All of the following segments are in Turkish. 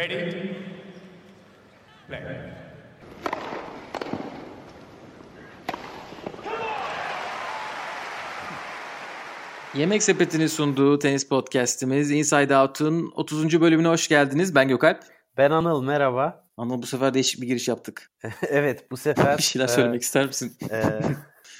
Ready? Play. Yemek Sepeti'nin sunduğu tenis podcast'imiz Inside Out'un 30. bölümüne hoş geldiniz. Ben Gökalp. Ben Anıl merhaba. Anıl bu sefer değişik bir giriş yaptık. evet bu sefer... bir şeyler söylemek e, ister misin? e,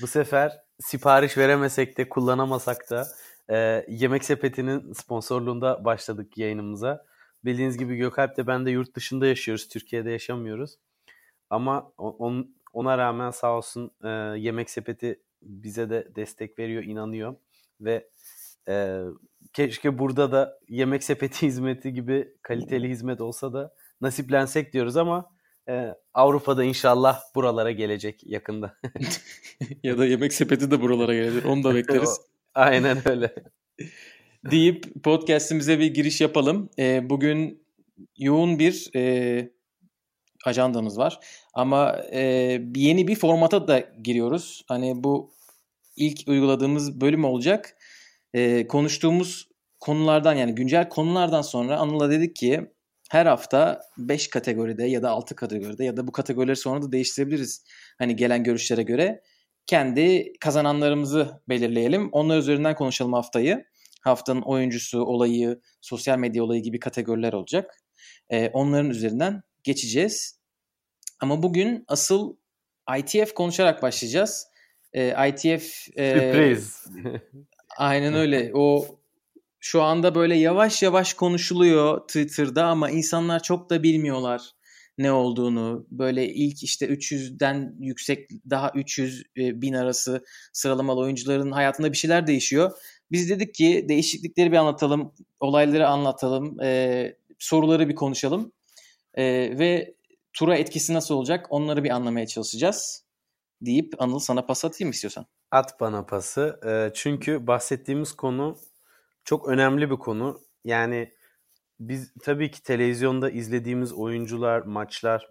bu sefer sipariş veremesek de kullanamasak da e, Yemek Sepeti'nin sponsorluğunda başladık yayınımıza. Bildiğiniz gibi Gökalp de ben de yurt dışında yaşıyoruz. Türkiye'de yaşamıyoruz. Ama on, ona rağmen sağ olsun e, Yemek Sepeti bize de destek veriyor, inanıyor ve e, keşke burada da yemek sepeti hizmeti gibi kaliteli hizmet olsa da nasiplensek diyoruz ama e, Avrupa'da inşallah buralara gelecek yakında. ya da yemek sepeti de buralara gelecek. Onu da bekleriz. Aynen öyle. Deyip podcast'imize bir giriş yapalım. E, bugün yoğun bir e, ajandamız var. Ama e, yeni bir formata da giriyoruz. Hani bu ilk uyguladığımız bölüm olacak. E, konuştuğumuz konulardan yani güncel konulardan sonra Anıl'a dedik ki her hafta 5 kategoride ya da 6 kategoride ya da bu kategorileri sonra da değiştirebiliriz. Hani gelen görüşlere göre kendi kazananlarımızı belirleyelim. Onlar üzerinden konuşalım haftayı. Haftanın oyuncusu, olayı, sosyal medya olayı gibi kategoriler olacak. Ee, onların üzerinden geçeceğiz. Ama bugün asıl ITF konuşarak başlayacağız e, ITF e, sürpriz. aynen öyle. O şu anda böyle yavaş yavaş konuşuluyor Twitter'da ama insanlar çok da bilmiyorlar ne olduğunu. Böyle ilk işte 300'den yüksek daha 300 e, bin arası sıralamalı oyuncuların hayatında bir şeyler değişiyor. Biz dedik ki değişiklikleri bir anlatalım, olayları anlatalım, e, soruları bir konuşalım e, ve tura etkisi nasıl olacak onları bir anlamaya çalışacağız deyip Anıl sana pas atayım istiyorsan. At bana pası. E, çünkü bahsettiğimiz konu çok önemli bir konu. Yani biz tabii ki televizyonda izlediğimiz oyuncular, maçlar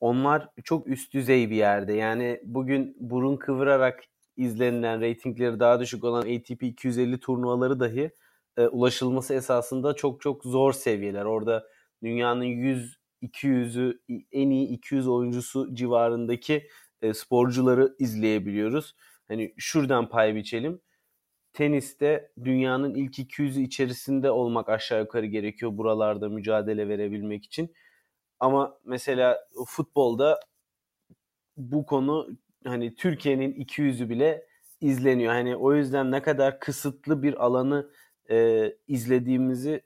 onlar çok üst düzey bir yerde. Yani bugün burun kıvırarak izlenilen, reytingleri daha düşük olan ATP 250 turnuvaları dahi e, ulaşılması esasında çok çok zor seviyeler. Orada dünyanın 100 200'ü en iyi 200 oyuncusu civarındaki e, sporcuları izleyebiliyoruz. Hani şuradan pay biçelim. Teniste dünyanın ilk 200'ü içerisinde olmak aşağı yukarı gerekiyor buralarda mücadele verebilmek için. Ama mesela futbolda bu konu hani Türkiye'nin 200'ü bile izleniyor. Hani o yüzden ne kadar kısıtlı bir alanı e, izlediğimizi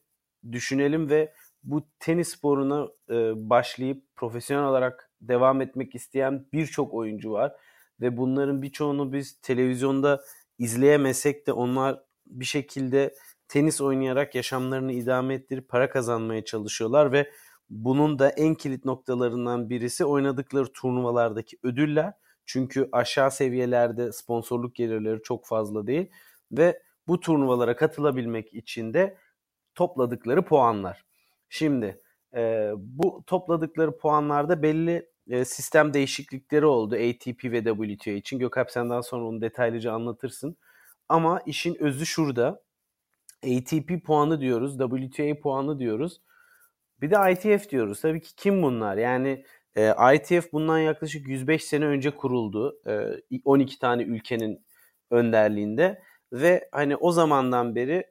düşünelim ve bu tenis sporuna e, başlayıp profesyonel olarak devam etmek isteyen birçok oyuncu var ve bunların birçoğunu biz televizyonda izleyemesek de onlar bir şekilde tenis oynayarak yaşamlarını idame ettirip para kazanmaya çalışıyorlar ve bunun da en kilit noktalarından birisi oynadıkları turnuvalardaki ödüller. Çünkü aşağı seviyelerde sponsorluk gelirleri çok fazla değil ve bu turnuvalara katılabilmek için de topladıkları puanlar. Şimdi e, bu topladıkları puanlarda belli e, sistem değişiklikleri oldu ATP ve WTA için. Gökalp senden sonra onu detaylıca anlatırsın. Ama işin özü şurada. ATP puanı diyoruz, WTA puanı diyoruz. Bir de ITF diyoruz. Tabii ki kim bunlar? Yani e, ITF bundan yaklaşık 105 sene önce kuruldu. E, 12 tane ülkenin önderliğinde ve hani o zamandan beri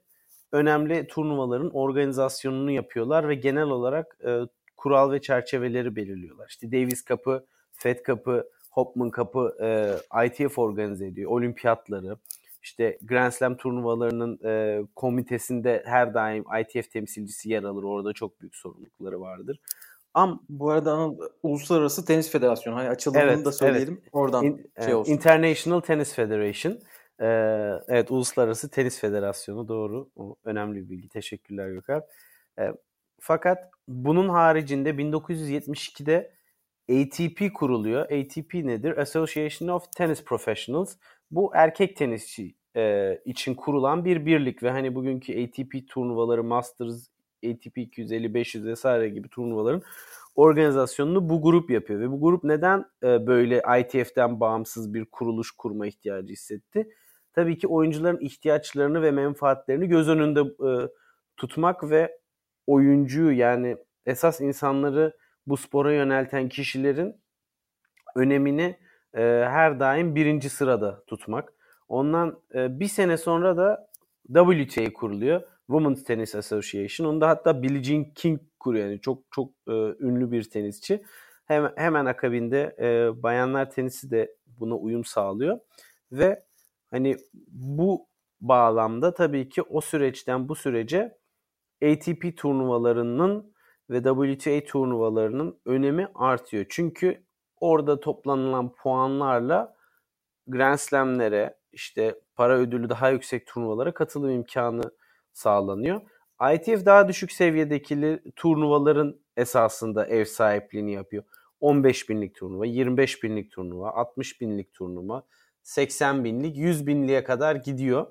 önemli turnuvaların organizasyonunu yapıyorlar ve genel olarak e, kural ve çerçeveleri belirliyorlar. İşte Davis Cup'ı, Fed Cup'ı, Hopman Cup'ı e, ITF organize ediyor. Olimpiyatları, işte Grand Slam turnuvalarının e, komitesinde her daim ITF temsilcisi yer alır. Orada çok büyük sorumlulukları vardır. Am bu arada Uluslararası Tenis Federasyonu hani açıldığını evet, da söyleyelim. Evet. Oradan In, şey e, olsun. International Tennis Federation. Ee, evet Uluslararası Tenis Federasyonu doğru. O önemli bir bilgi. Teşekkürler Gökhan. Ee, fakat bunun haricinde 1972'de ATP kuruluyor. ATP nedir? Association of Tennis Professionals. Bu erkek tenisçi e, için kurulan bir birlik ve hani bugünkü ATP turnuvaları, Masters, ATP 250, 500 vesaire gibi turnuvaların organizasyonunu bu grup yapıyor. Ve bu grup neden e, böyle ITF'den bağımsız bir kuruluş kurma ihtiyacı hissetti? Tabii ki oyuncuların ihtiyaçlarını ve menfaatlerini göz önünde e, tutmak ve oyuncuyu yani esas insanları bu spora yönelten kişilerin önemini e, her daim birinci sırada tutmak. Ondan bir sene sonra da WTA kuruluyor. Women's Tennis Association. Onu da hatta Billie Jean King kuruyor. Yani çok çok e, ünlü bir tenisçi. Hemen, hemen akabinde e, bayanlar tenisi de buna uyum sağlıyor. Ve hani bu bağlamda tabii ki o süreçten bu sürece ATP turnuvalarının ve WTA turnuvalarının önemi artıyor. Çünkü orada toplanılan puanlarla Grand Slam'lere işte para ödülü daha yüksek turnuvalara katılım imkanı sağlanıyor. ITF daha düşük seviyedeki turnuvaların esasında ev sahipliğini yapıyor. 15 binlik turnuva, 25 binlik turnuva, 60 binlik turnuva, 80 binlik, 100 binliğe kadar gidiyor.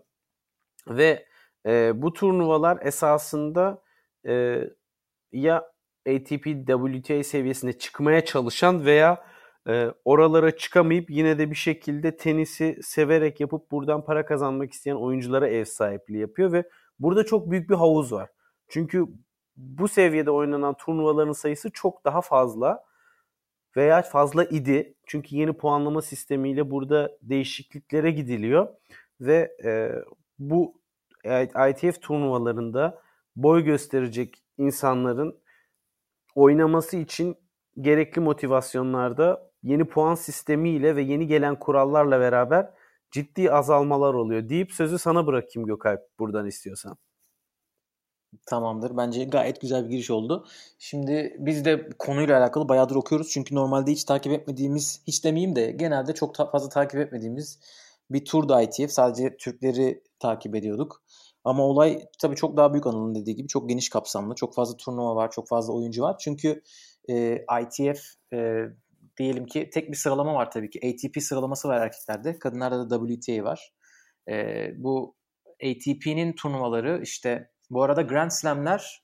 Ve e, bu turnuvalar esasında e, ya ATP WTA seviyesine çıkmaya çalışan veya e, oralara çıkamayıp yine de bir şekilde tenisi severek yapıp buradan para kazanmak isteyen oyunculara ev sahipliği yapıyor ve burada çok büyük bir havuz var. Çünkü bu seviyede oynanan turnuvaların sayısı çok daha fazla veya fazla idi. Çünkü yeni puanlama sistemiyle burada değişikliklere gidiliyor ve e, bu ITF turnuvalarında boy gösterecek insanların oynaması için gerekli motivasyonlarda yeni puan sistemiyle ve yeni gelen kurallarla beraber ciddi azalmalar oluyor deyip sözü sana bırakayım Gökalp buradan istiyorsan. Tamamdır. Bence gayet güzel bir giriş oldu. Şimdi biz de konuyla alakalı bayağıdır okuyoruz. Çünkü normalde hiç takip etmediğimiz, hiç demeyeyim de genelde çok ta- fazla takip etmediğimiz bir turda ITF. Sadece Türkleri takip ediyorduk. Ama olay tabii çok daha büyük Anıl'ın dediği gibi çok geniş kapsamlı. Çok fazla turnuva var, çok fazla oyuncu var. Çünkü e, ITF e, diyelim ki tek bir sıralama var tabii ki. ATP sıralaması var erkeklerde. Kadınlarda da WTA var. E, bu ATP'nin turnuvaları işte bu arada Grand Slam'ler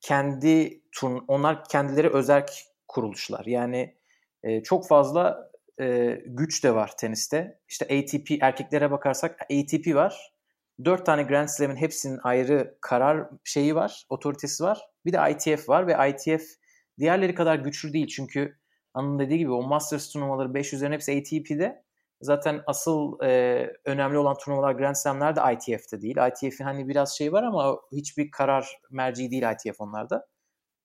kendi turn onlar kendileri özerk kuruluşlar. Yani e, çok fazla e, güç de var teniste. İşte ATP erkeklere bakarsak ATP var. Dört tane Grand Slam'in hepsinin ayrı karar şeyi var, otoritesi var. Bir de ITF var ve ITF diğerleri kadar güçlü değil. Çünkü Anın dediği gibi o Masters turnuvaları 500'lerin hepsi ATP'de. Zaten asıl e, önemli olan turnuvalar Grand Slam'ler de ITF'de değil. ITF'in hani biraz şey var ama hiçbir karar merci değil ITF onlarda.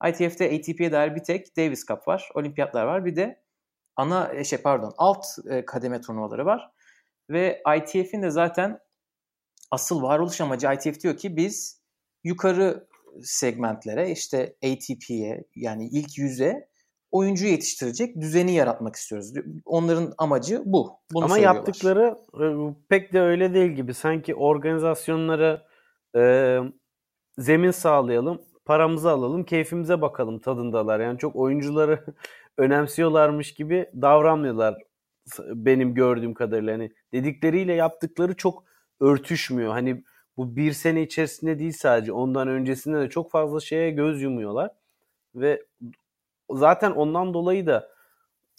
ITF'de ATP'ye dair bir tek Davis Cup var, olimpiyatlar var. Bir de ana e, şey pardon alt e, kademe turnuvaları var. Ve ITF'in de zaten asıl varoluş amacı ITF diyor ki biz yukarı segmentlere işte ATP'ye yani ilk yüze oyuncu yetiştirecek düzeni yaratmak istiyoruz. Onların amacı bu. Bunu Ama yaptıkları e, pek de öyle değil gibi. Sanki organizasyonlara e, zemin sağlayalım, paramızı alalım, keyfimize bakalım tadındalar. Yani çok oyuncuları önemsiyorlarmış gibi davranmıyorlar benim gördüğüm kadarıyla. Hani dedikleriyle yaptıkları çok örtüşmüyor. Hani bu bir sene içerisinde değil sadece ondan öncesinde de çok fazla şeye göz yumuyorlar. Ve zaten ondan dolayı da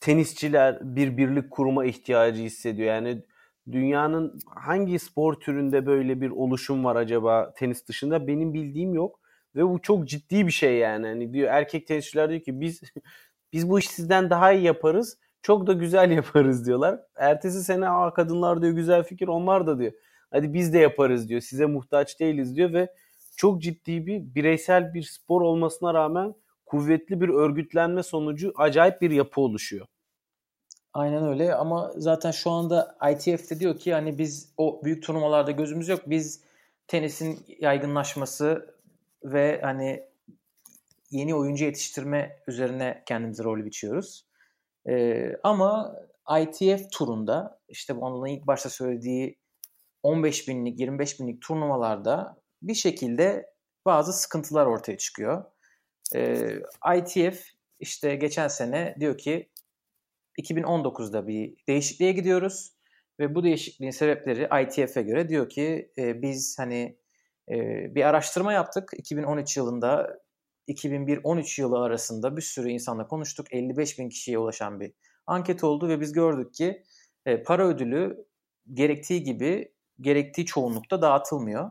tenisçiler bir birlik kurma ihtiyacı hissediyor. Yani dünyanın hangi spor türünde böyle bir oluşum var acaba tenis dışında benim bildiğim yok ve bu çok ciddi bir şey yani. Hani diyor erkek tenisçiler diyor ki biz biz bu işi sizden daha iyi yaparız. Çok da güzel yaparız diyorlar. Ertesi sene Aa, kadınlar diyor güzel fikir onlar da diyor. Hadi biz de yaparız diyor. Size muhtaç değiliz diyor ve çok ciddi bir bireysel bir spor olmasına rağmen kuvvetli bir örgütlenme sonucu acayip bir yapı oluşuyor. Aynen öyle ama zaten şu anda ITF de diyor ki hani biz o büyük turnuvalarda gözümüz yok. Biz tenisin yaygınlaşması ve hani yeni oyuncu yetiştirme üzerine kendimize rol biçiyoruz. Ee, ama ITF turunda işte Anıl'ın ilk başta söylediği 15 binlik 25 binlik turnuvalarda bir şekilde bazı sıkıntılar ortaya çıkıyor. E, ITF işte geçen sene diyor ki 2019'da bir değişikliğe gidiyoruz. Ve bu değişikliğin sebepleri ITF'e göre diyor ki e, biz hani e, bir araştırma yaptık. 2013 yılında 2001-13 yılı arasında bir sürü insanla konuştuk. 55 bin kişiye ulaşan bir anket oldu ve biz gördük ki e, para ödülü gerektiği gibi gerektiği çoğunlukta dağıtılmıyor.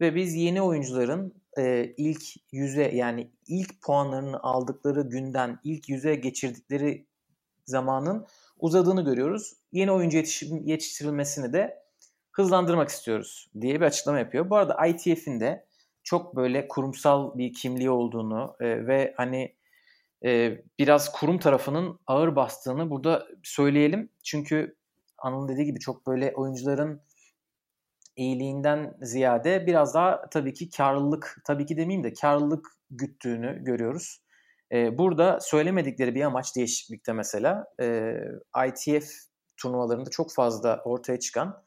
Ve biz yeni oyuncuların e, ilk yüze yani ilk puanlarını aldıkları günden ilk yüze geçirdikleri zamanın uzadığını görüyoruz. Yeni oyuncu yetişim, yetiştirilmesini de hızlandırmak istiyoruz diye bir açıklama yapıyor. Bu arada ITF'in de çok böyle kurumsal bir kimliği olduğunu e, ve hani e, biraz kurum tarafının ağır bastığını burada söyleyelim. Çünkü Anıl'ın dediği gibi çok böyle oyuncuların iyiliğinden ziyade biraz daha tabii ki karlılık, tabii ki demeyeyim de karlılık güttüğünü görüyoruz. Ee, burada söylemedikleri bir amaç değişiklikte mesela e, ITF turnuvalarında çok fazla ortaya çıkan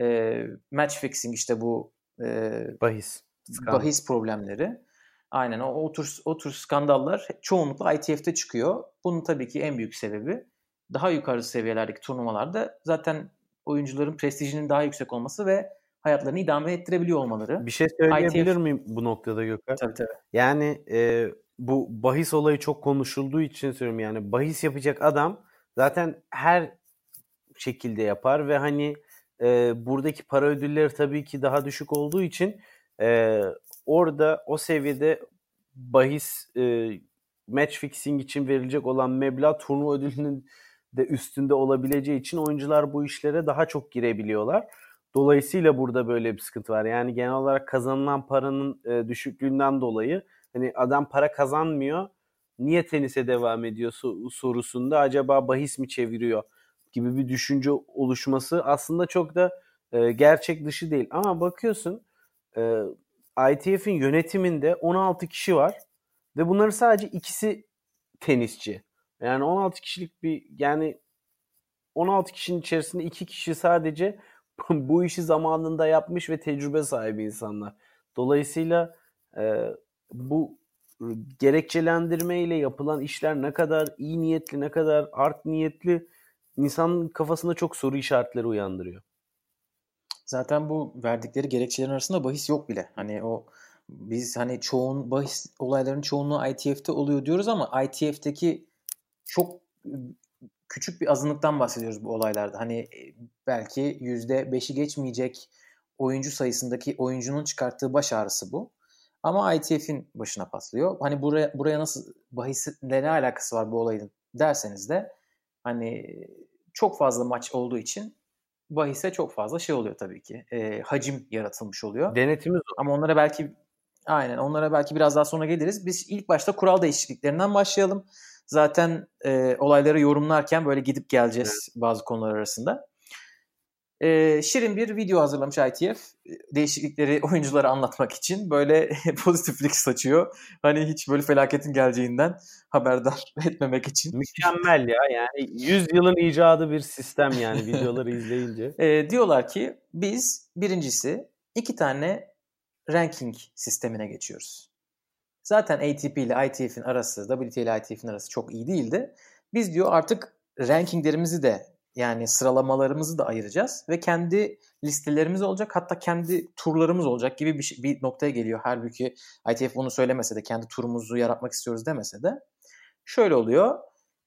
e, match fixing işte bu e, bahis bahis problemleri. Aynen o, o tür o tür skandallar çoğunlukla ITF'te çıkıyor. Bunun tabii ki en büyük sebebi daha yukarı seviyelerdeki turnuvalarda zaten oyuncuların prestijinin daha yüksek olması ve hayatlarını idame ettirebiliyor olmaları. Bir şey söyleyebilir ITF... miyim bu noktada Gökhan? Tabii tabii. Yani e, bu bahis olayı çok konuşulduğu için söylüyorum yani bahis yapacak adam zaten her şekilde yapar ve hani e, buradaki para ödülleri tabii ki daha düşük olduğu için e, orada o seviyede bahis e, match fixing için verilecek olan meblağ turnuva ödülünün de üstünde olabileceği için oyuncular bu işlere daha çok girebiliyorlar. Dolayısıyla burada böyle bir sıkıntı var. Yani genel olarak kazanılan paranın e, düşüklüğünden dolayı hani adam para kazanmıyor. Niye tenise devam ediyor sorusunda acaba bahis mi çeviriyor gibi bir düşünce oluşması aslında çok da e, gerçek dışı değil. Ama bakıyorsun e, ITF'in yönetiminde 16 kişi var ve bunların sadece ikisi tenisçi. Yani 16 kişilik bir yani 16 kişinin içerisinde iki kişi sadece bu işi zamanında yapmış ve tecrübe sahibi insanlar. Dolayısıyla e, bu gerekçelendirme ile yapılan işler ne kadar iyi niyetli, ne kadar art niyetli insanın kafasında çok soru işaretleri uyandırıyor. Zaten bu verdikleri gerekçelerin arasında bahis yok bile. Hani o biz hani çoğun bahis olayların çoğunluğu ITF'te oluyor diyoruz ama ITF'teki çok küçük bir azınlıktan bahsediyoruz bu olaylarda. Hani belki %5'i geçmeyecek oyuncu sayısındaki oyuncunun çıkarttığı baş ağrısı bu. Ama ITF'in başına patlıyor. Hani buraya buraya nasıl bahisle ne alakası var bu olayın derseniz de hani çok fazla maç olduğu için bahise çok fazla şey oluyor tabii ki. E, hacim yaratılmış oluyor. Denetimiz Ama onlara belki aynen onlara belki biraz daha sonra geliriz. Biz ilk başta kural değişikliklerinden başlayalım. Zaten e, olayları yorumlarken böyle gidip geleceğiz evet. bazı konular arasında. E, şirin bir video hazırlamış ITF. Değişiklikleri oyunculara anlatmak için böyle pozitiflik saçıyor. Hani hiç böyle felaketin geleceğinden haberdar etmemek için. Mükemmel ya yani 100 yılın icadı bir sistem yani videoları izleyince. E, diyorlar ki biz birincisi iki tane ranking sistemine geçiyoruz. Zaten ATP ile ITF'in arası, WTA ile ITF'in arası çok iyi değildi. Biz diyor artık rankinglerimizi de yani sıralamalarımızı da ayıracağız ve kendi listelerimiz olacak hatta kendi turlarımız olacak gibi bir, şey, bir noktaya geliyor. Halbuki ITF bunu söylemese de kendi turumuzu yaratmak istiyoruz demese de. Şöyle oluyor.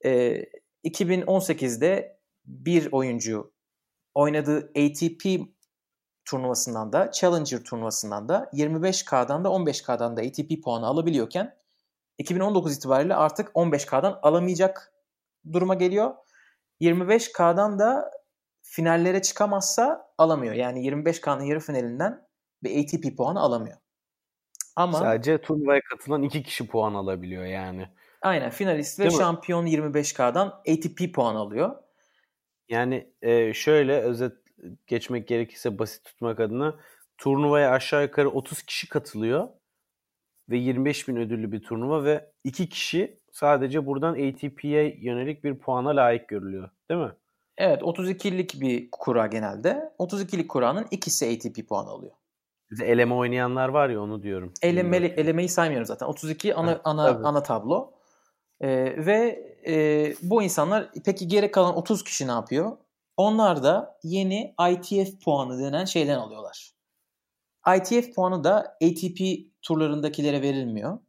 E, 2018'de bir oyuncu oynadığı ATP turnuvasından da Challenger turnuvasından da 25K'dan da 15K'dan da ATP puanı alabiliyorken 2019 itibariyle artık 15K'dan alamayacak duruma geliyor. 25K'dan da finallere çıkamazsa alamıyor. Yani 25K'nın yarı finalinden bir ATP puanı alamıyor. Ama sadece turnuvaya katılan iki kişi puan alabiliyor yani. Aynen finalist ve Değil şampiyon mi? 25K'dan ATP puan alıyor. Yani e, şöyle özet geçmek gerekirse basit tutmak adına turnuvaya aşağı yukarı 30 kişi katılıyor ve 25 bin ödüllü bir turnuva ve iki kişi sadece buradan ATP'ye yönelik bir puana layık görülüyor. Değil mi? Evet 32'lik bir kura genelde. 32'lik kuranın ikisi ATP puan alıyor. Bize eleme oynayanlar var ya onu diyorum. Eleme, elemeyi saymıyorum zaten. 32 ana ha, ana tabii. ana tablo. Ee, ve e, bu insanlar peki geri kalan 30 kişi ne yapıyor? Onlar da yeni ITF puanı denen şeyden alıyorlar. ITF puanı da ATP turlarındakilere verilmiyor.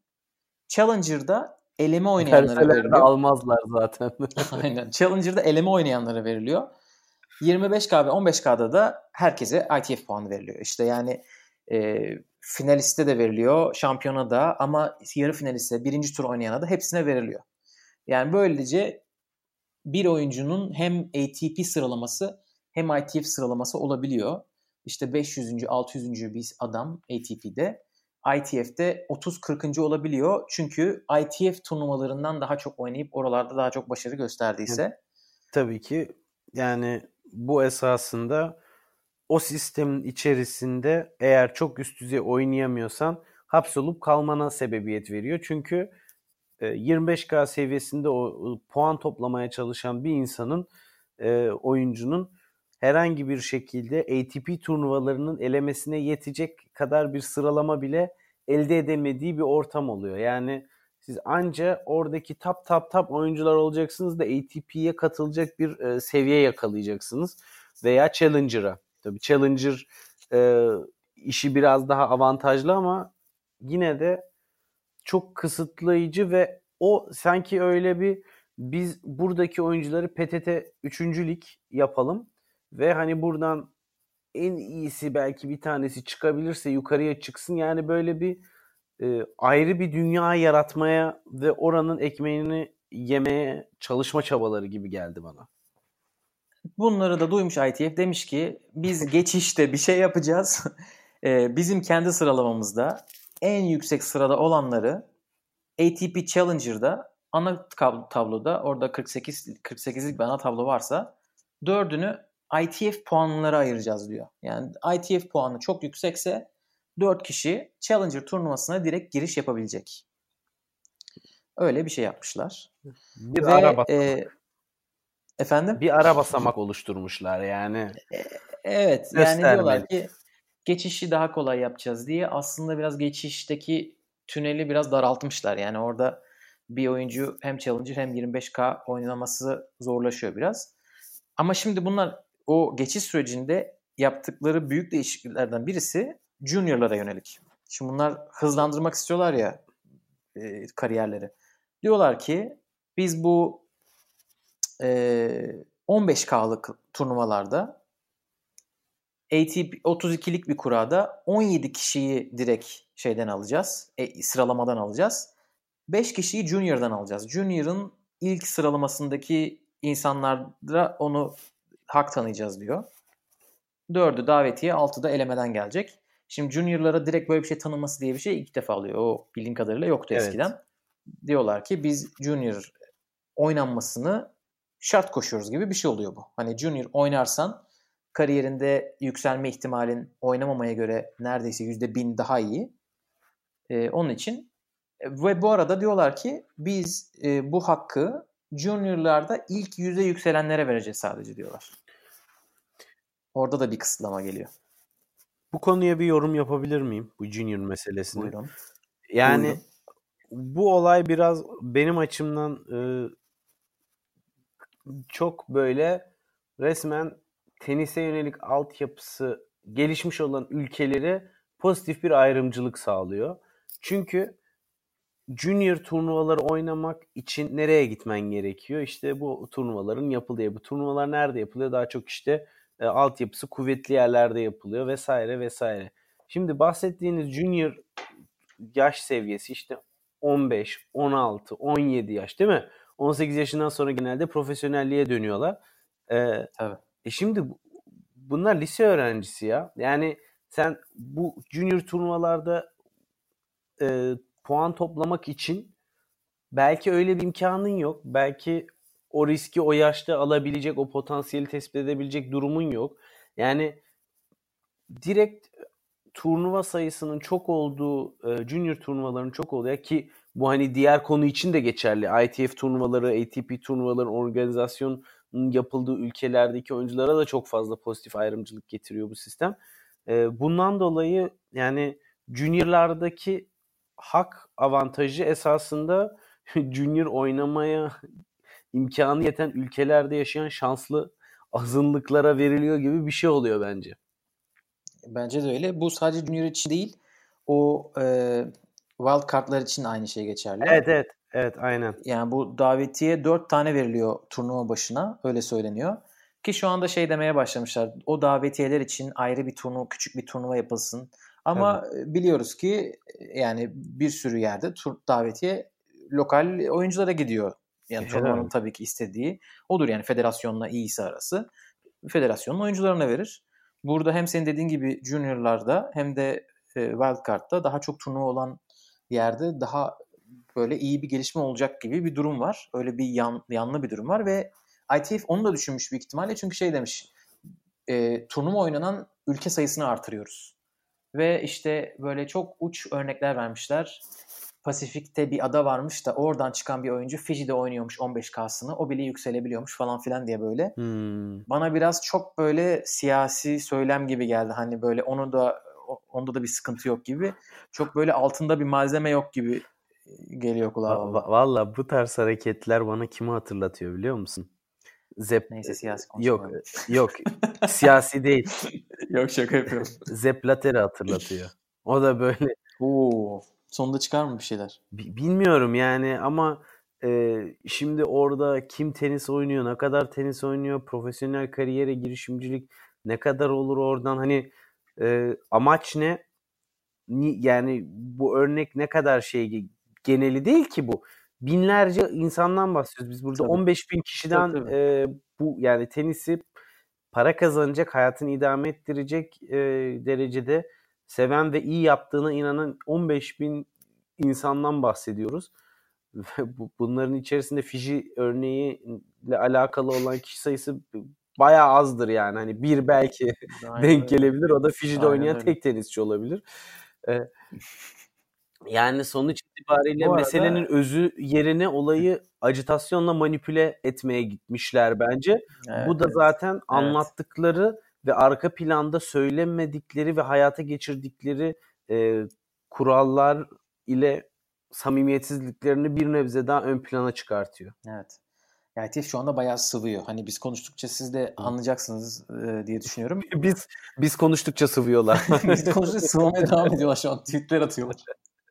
Challenger'da eleme oynayanlara veriliyor. almazlar zaten. Aynen. Challenger'da eleme oynayanlara veriliyor. 25K ve 15K'da da herkese ITF puanı veriliyor. İşte yani e, finaliste de veriliyor, şampiyona da ama yarı finaliste, birinci tur oynayana da hepsine veriliyor. Yani böylece bir oyuncunun hem ATP sıralaması hem ITF sıralaması olabiliyor. İşte 500. 600. bir adam ATP'de ITF'de 30-40. olabiliyor. Çünkü ITF turnuvalarından daha çok oynayıp oralarda daha çok başarı gösterdiyse. Tabii ki yani bu esasında o sistemin içerisinde eğer çok üst düzey oynayamıyorsan hapsolup kalmana sebebiyet veriyor. Çünkü 25K e, seviyesinde o puan toplamaya çalışan bir insanın e, oyuncunun herhangi bir şekilde ATP turnuvalarının elemesine yetecek kadar bir sıralama bile elde edemediği bir ortam oluyor. Yani siz anca oradaki top top top oyuncular olacaksınız da ATP'ye katılacak bir e, seviye yakalayacaksınız veya Challenger'a. Tabii Challenger e, işi biraz daha avantajlı ama yine de çok kısıtlayıcı ve o sanki öyle bir biz buradaki oyuncuları PTT 3. lig yapalım ve hani buradan en iyisi belki bir tanesi çıkabilirse yukarıya çıksın. Yani böyle bir e, ayrı bir dünya yaratmaya ve oranın ekmeğini yemeye çalışma çabaları gibi geldi bana. Bunları da duymuş ITF demiş ki biz geçişte bir şey yapacağız. e, bizim kendi sıralamamızda en yüksek sırada olanları ATP Challenger'da ana tabloda orada 48 48'lik bir ana tablo varsa dördünü ITF puanları ayıracağız diyor. Yani ITF puanı çok yüksekse 4 kişi Challenger turnuvasına direkt giriş yapabilecek. Öyle bir şey yapmışlar. Bir Ve, ara basamak. E, efendim? Bir ara basamak oluşturmuşlar yani. E, evet yani diyorlar ki geçişi daha kolay yapacağız diye aslında biraz geçişteki tüneli biraz daraltmışlar. Yani orada bir oyuncu hem Challenger hem 25K oynaması zorlaşıyor biraz. Ama şimdi bunlar o geçiş sürecinde yaptıkları büyük değişikliklerden birisi juniorlara yönelik. Şimdi bunlar hızlandırmak istiyorlar ya e, kariyerleri. Diyorlar ki biz bu e, 15K'lık turnuvalarda ATP 32'lik bir kurada 17 kişiyi direkt şeyden alacağız. E, sıralamadan alacağız. 5 kişiyi Junior'dan alacağız. Junior'ın ilk sıralamasındaki insanlara onu hak tanıyacağız diyor. Dördü davetiye, altı da elemeden gelecek. Şimdi juniorlara direkt böyle bir şey tanınması diye bir şey ilk defa alıyor. O bildiğim kadarıyla yoktu evet. eskiden. Diyorlar ki biz junior oynanmasını şart koşuyoruz gibi bir şey oluyor bu. Hani junior oynarsan kariyerinde yükselme ihtimalin oynamamaya göre neredeyse yüzde bin daha iyi. Ee, onun için e, ve bu arada diyorlar ki biz e, bu hakkı juniorlarda ilk yüze yükselenlere vereceğiz sadece diyorlar. Orada da bir kısıtlama geliyor. Bu konuya bir yorum yapabilir miyim? Bu junior meselesini. Buyurun. Yani Buyurun. bu olay biraz benim açımdan e, çok böyle resmen tenise yönelik altyapısı gelişmiş olan ülkeleri pozitif bir ayrımcılık sağlıyor. Çünkü junior turnuvaları oynamak için nereye gitmen gerekiyor? İşte bu turnuvaların yapıldığı. Bu turnuvalar nerede yapılıyor? Daha çok işte e, altyapısı kuvvetli yerlerde yapılıyor vesaire vesaire. Şimdi bahsettiğiniz junior yaş seviyesi işte 15, 16, 17 yaş değil mi? 18 yaşından sonra genelde profesyonelliğe dönüyorlar. Ee, evet. E şimdi bunlar lise öğrencisi ya. Yani sen bu junior turnuvalarda e, puan toplamak için belki öyle bir imkanın yok. Belki o riski o yaşta alabilecek, o potansiyeli tespit edebilecek durumun yok. Yani direkt turnuva sayısının çok olduğu, e, junior turnuvaların çok olduğu ki bu hani diğer konu için de geçerli. ITF turnuvaları, ATP turnuvaları organizasyonun yapıldığı ülkelerdeki oyunculara da çok fazla pozitif ayrımcılık getiriyor bu sistem. Bundan dolayı yani juniorlardaki hak avantajı esasında junior oynamaya imkanı yeten ülkelerde yaşayan şanslı azınlıklara veriliyor gibi bir şey oluyor bence. Bence de öyle. Bu sadece Junior için değil. O e, wild kartlar için aynı şey geçerli. Evet evet. Evet aynen. Yani bu davetiye 4 tane veriliyor turnuva başına. Öyle söyleniyor. Ki şu anda şey demeye başlamışlar. O davetiyeler için ayrı bir turnuva, küçük bir turnuva yapılsın. Ama evet. biliyoruz ki yani bir sürü yerde tur davetiye lokal oyunculara gidiyor. Yani turnuvanın tabii ki istediği odur yani federasyonla iyisi arası. Federasyonun oyuncularına verir. Burada hem senin dediğin gibi juniorlarda hem de e, wildcard'da daha çok turnuva olan yerde daha böyle iyi bir gelişme olacak gibi bir durum var. Öyle bir yan, yanlı bir durum var ve ITF onu da düşünmüş büyük ihtimalle çünkü şey demiş e, turnuva oynanan ülke sayısını artırıyoruz. Ve işte böyle çok uç örnekler vermişler. Pasifik'te bir ada varmış da oradan çıkan bir oyuncu Fiji'de oynuyormuş 15K'sını. O bile yükselebiliyormuş falan filan diye böyle. Hmm. Bana biraz çok böyle siyasi söylem gibi geldi. Hani böyle onu da onda da bir sıkıntı yok gibi. Çok böyle altında bir malzeme yok gibi geliyor kulağa. Valla bu tarz hareketler bana kimi hatırlatıyor biliyor musun? Zep Neyse siyasi Yok yok siyasi değil. yok şaka yapıyorum. Zep Latter'i hatırlatıyor. O da böyle. Oo, sonunda çıkar mı bir şeyler? Bilmiyorum yani ama e, şimdi orada kim tenis oynuyor, ne kadar tenis oynuyor, profesyonel kariyere girişimcilik ne kadar olur oradan hani e, amaç ne? Yani bu örnek ne kadar şey geneli değil ki bu binlerce insandan bahsediyoruz. Biz burada tabii. 15 bin kişiden tabii, tabii. E, bu yani tenisi para kazanacak, hayatını idame ettirecek e, derecede seven ve iyi yaptığına inanan 15 bin insandan bahsediyoruz. Bunların içerisinde Fiji örneğiyle alakalı olan kişi sayısı bayağı azdır yani. Hani bir belki Aynen denk gelebilir. O da Fiji'de Aynen oynayan tek tenisçi olabilir. Ee, yani sonuç itibariyle Bu meselenin arada... özü yerine olayı acitasyonla manipüle etmeye gitmişler bence. Evet, Bu da zaten evet. anlattıkları ve arka planda söylemedikleri ve hayata geçirdikleri e, kurallar ile samimiyetsizliklerini bir nebze daha ön plana çıkartıyor. Evet. Yani TIF şu anda bayağı sıvıyor. Hani biz konuştukça siz de anlayacaksınız e, diye düşünüyorum. Biz biz konuştukça sıvıyorlar. biz konuştukça sıvamaya devam ediyorlar şu an. Tweetler atıyorlar.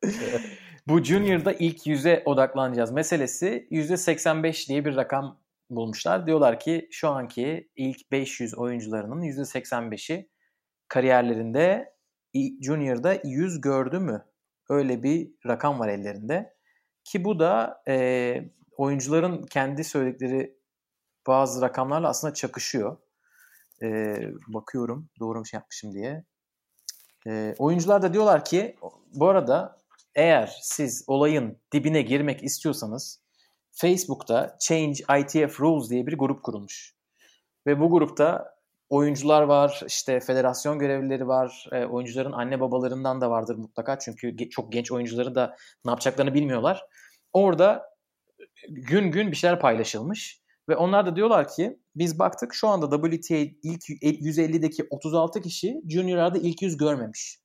Bu Junior'da ilk yüze odaklanacağız meselesi %85 diye bir rakam bulmuşlar. Diyorlar ki şu anki ilk 500 oyuncularının %85'i kariyerlerinde Junior'da 100 gördü mü? Öyle bir rakam var ellerinde. Ki bu da e, oyuncuların kendi söyledikleri bazı rakamlarla aslında çakışıyor. E, bakıyorum doğru mu şey yapmışım diye. E, oyuncular da diyorlar ki bu arada eğer siz olayın dibine girmek istiyorsanız Facebook'ta Change ITF Rules diye bir grup kurulmuş. Ve bu grupta oyuncular var, işte federasyon görevlileri var, e, oyuncuların anne babalarından da vardır mutlaka. Çünkü ge- çok genç oyuncuları da ne yapacaklarını bilmiyorlar. Orada gün gün bir şeyler paylaşılmış. Ve onlar da diyorlar ki biz baktık şu anda WTA ilk 150'deki 36 kişi Junior'larda ilk 100 görmemiş.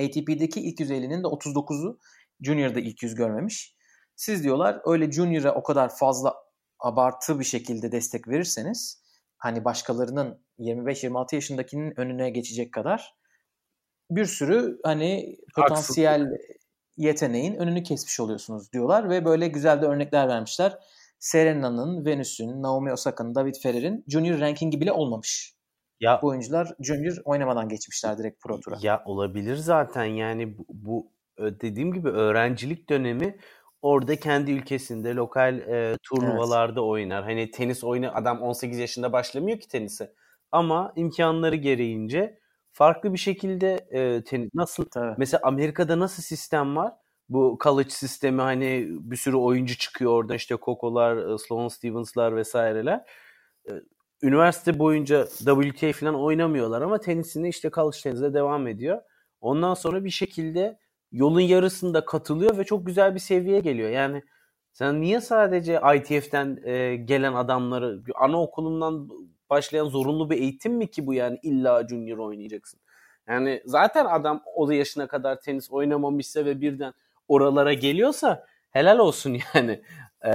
ATP'deki ilk 150'nin de 39'u Junior'da ilk 100 görmemiş. Siz diyorlar öyle Junior'a o kadar fazla abartı bir şekilde destek verirseniz hani başkalarının 25-26 yaşındakinin önüne geçecek kadar bir sürü hani potansiyel Haksızlık. yeteneğin önünü kesmiş oluyorsunuz diyorlar ve böyle güzel de örnekler vermişler. Serena'nın, Venus'ün, Naomi Osaka'nın, David Ferrer'in junior rankingi bile olmamış. Ya bu oyuncular junior oynamadan geçmişler direkt pro tura. Ya olabilir zaten yani bu, bu dediğim gibi öğrencilik dönemi orada kendi ülkesinde lokal e, turnuvalarda evet. oynar. Hani tenis oyunu adam 18 yaşında başlamıyor ki tenise. Ama imkanları gereğince farklı bir şekilde e, tenis nasıl Tabii. mesela Amerika'da nasıl sistem var? Bu college sistemi hani bir sürü oyuncu çıkıyor orada işte Koko'lar, Sloan Stevens'lar vesaireler üniversite boyunca WTA falan oynamıyorlar ama tenisini işte college tenisde devam ediyor. Ondan sonra bir şekilde yolun yarısında katılıyor ve çok güzel bir seviyeye geliyor. Yani sen niye sadece ITF'den e, gelen adamları anaokulundan başlayan zorunlu bir eğitim mi ki bu yani illa junior oynayacaksın? Yani zaten adam o yaşına kadar tenis oynamamışsa ve birden oralara geliyorsa helal olsun yani e,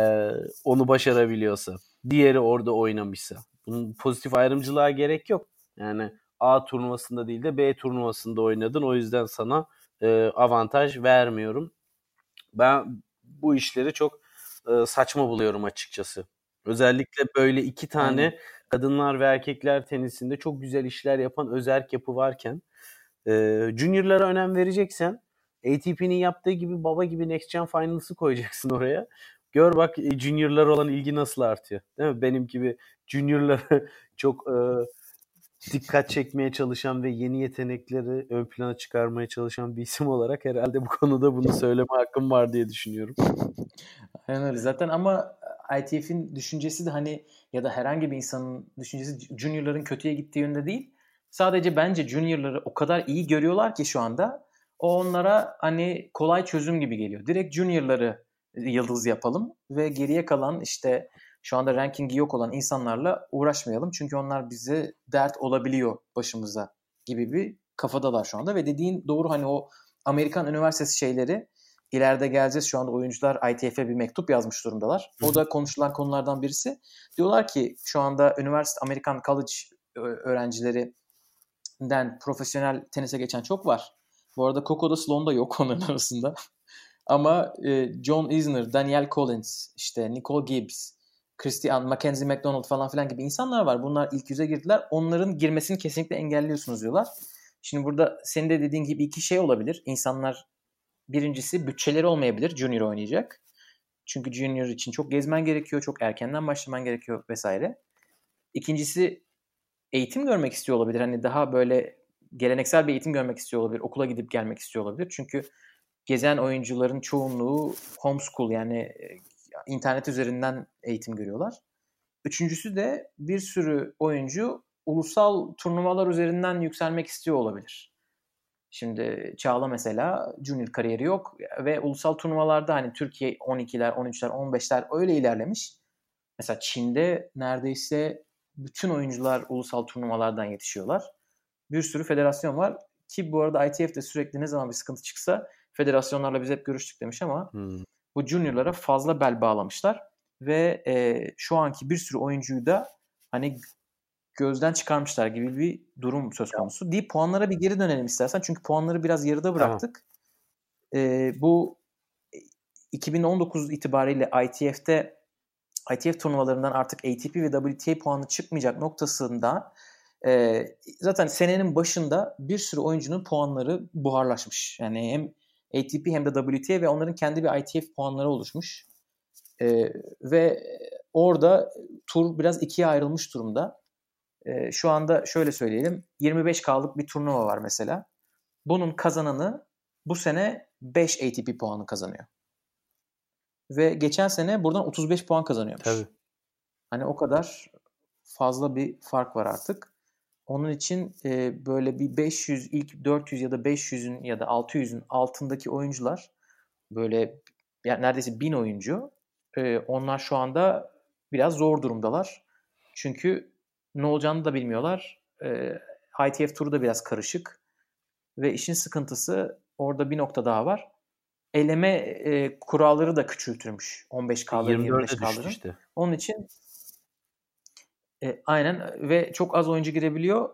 onu başarabiliyorsa. Diğeri orada oynamışsa. Bunun pozitif ayrımcılığa gerek yok. Yani A turnuvasında değil de B turnuvasında oynadın. O yüzden sana e, avantaj vermiyorum. Ben bu işleri çok e, saçma buluyorum açıkçası. Özellikle böyle iki tane Aynen. kadınlar ve erkekler tenisinde çok güzel işler yapan özerk yapı varken E, junior'lara önem vereceksen ATP'nin yaptığı gibi baba gibi Next Gen Finals'ı koyacaksın oraya. Gör bak e, junior'lar olan ilgi nasıl artıyor. Değil mi? Benim gibi junior'lara çok e, dikkat çekmeye çalışan ve yeni yetenekleri ön plana çıkarmaya çalışan bir isim olarak herhalde bu konuda bunu söyleme hakkım var diye düşünüyorum. Aynen öyle. Zaten ama ITF'in düşüncesi de hani ya da herhangi bir insanın düşüncesi juniorların kötüye gittiği yönde değil. Sadece bence juniorları o kadar iyi görüyorlar ki şu anda o onlara hani kolay çözüm gibi geliyor. Direkt juniorları yıldız yapalım ve geriye kalan işte şu anda rankingi yok olan insanlarla uğraşmayalım. Çünkü onlar bize dert olabiliyor başımıza gibi bir kafadalar şu anda. Ve dediğin doğru hani o Amerikan üniversitesi şeyleri ileride geleceğiz. Şu anda oyuncular ITF'e bir mektup yazmış durumdalar. O da konuşulan konulardan birisi. Diyorlar ki şu anda üniversite Amerikan college öğrencilerinden profesyonel tenise geçen çok var. Bu arada Coco da Sloan da yok onların arasında. Ama e, John Isner, Daniel Collins, işte Nicole Gibbs, Christian, Mackenzie McDonald falan filan gibi insanlar var. Bunlar ilk yüze girdiler. Onların girmesini kesinlikle engelliyorsunuz diyorlar. Şimdi burada senin de dediğin gibi iki şey olabilir. İnsanlar birincisi bütçeleri olmayabilir. Junior oynayacak. Çünkü junior için çok gezmen gerekiyor. Çok erkenden başlaman gerekiyor vesaire. İkincisi eğitim görmek istiyor olabilir. Hani daha böyle geleneksel bir eğitim görmek istiyor olabilir. Okula gidip gelmek istiyor olabilir. Çünkü gezen oyuncuların çoğunluğu homeschool yani internet üzerinden eğitim görüyorlar. Üçüncüsü de bir sürü oyuncu ulusal turnuvalar üzerinden yükselmek istiyor olabilir. Şimdi Çağla mesela junior kariyeri yok ve ulusal turnuvalarda hani Türkiye 12'ler, 13'ler, 15'ler öyle ilerlemiş. Mesela Çin'de neredeyse bütün oyuncular ulusal turnuvalardan yetişiyorlar. Bir sürü federasyon var ki bu arada ITF de sürekli ne zaman bir sıkıntı çıksa federasyonlarla biz hep görüştük demiş ama hmm bu juniorlara fazla bel bağlamışlar ve e, şu anki bir sürü oyuncuyu da hani gözden çıkarmışlar gibi bir durum söz konusu. Deyip puanlara bir geri dönelim istersen. Çünkü puanları biraz yarıda bıraktık. Tamam. E, bu 2019 itibariyle ITF'te ITF turnuvalarından artık ATP ve WTA puanı çıkmayacak noktasında e, zaten senenin başında bir sürü oyuncunun puanları buharlaşmış. Yani hem ATP hem de WTA ve onların kendi bir ITF puanları oluşmuş. E, ve orada tur biraz ikiye ayrılmış durumda. E, şu anda şöyle söyleyelim. 25K'lık bir turnuva var mesela. Bunun kazananı bu sene 5 ATP puanı kazanıyor. Ve geçen sene buradan 35 puan kazanıyormuş. Tabii. Hani o kadar fazla bir fark var artık. Onun için e, böyle bir 500 ilk 400 ya da 500'ün ya da 600'ün altındaki oyuncular böyle yani neredeyse 1000 oyuncu e, onlar şu anda biraz zor durumdalar. Çünkü ne olacağını da bilmiyorlar. E, ITF turu da biraz karışık ve işin sıkıntısı orada bir nokta daha var. Eleme e, kuralları da küçültürmüş 15K'ların 25K'ların. Işte. Onun için e, aynen ve çok az oyuncu girebiliyor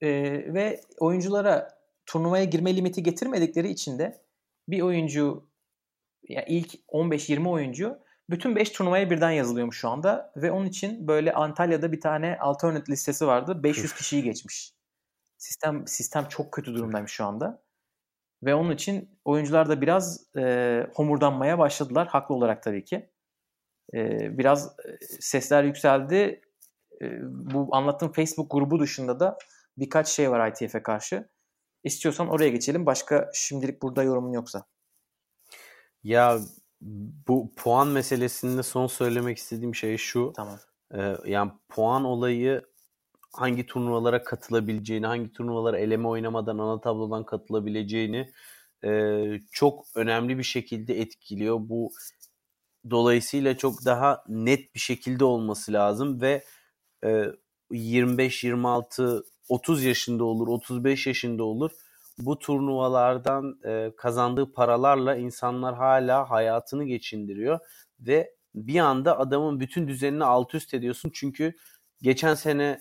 e, ve oyunculara turnuvaya girme limiti getirmedikleri için de bir oyuncu yani ilk 15-20 oyuncu bütün 5 turnuvaya birden yazılıyormuş şu anda ve onun için böyle Antalya'da bir tane alternate listesi vardı. 500 kişiyi geçmiş. Sistem sistem çok kötü durumdaymış şu anda. Ve onun için oyuncular da biraz e, homurdanmaya başladılar. Haklı olarak tabii ki. E, biraz sesler yükseldi bu anlattığım Facebook grubu dışında da birkaç şey var ITF'e karşı. İstiyorsan oraya geçelim. Başka şimdilik burada yorumun yoksa. Ya bu puan meselesinde son söylemek istediğim şey şu. Tamam. E, yani puan olayı hangi turnuvalara katılabileceğini, hangi turnuvalara eleme oynamadan ana tablodan katılabileceğini e, çok önemli bir şekilde etkiliyor. Bu dolayısıyla çok daha net bir şekilde olması lazım ve 25, 26, 30 yaşında olur, 35 yaşında olur. Bu turnuvalardan e, kazandığı paralarla insanlar hala hayatını geçindiriyor ve bir anda adamın bütün düzenini alt üst ediyorsun. Çünkü geçen sene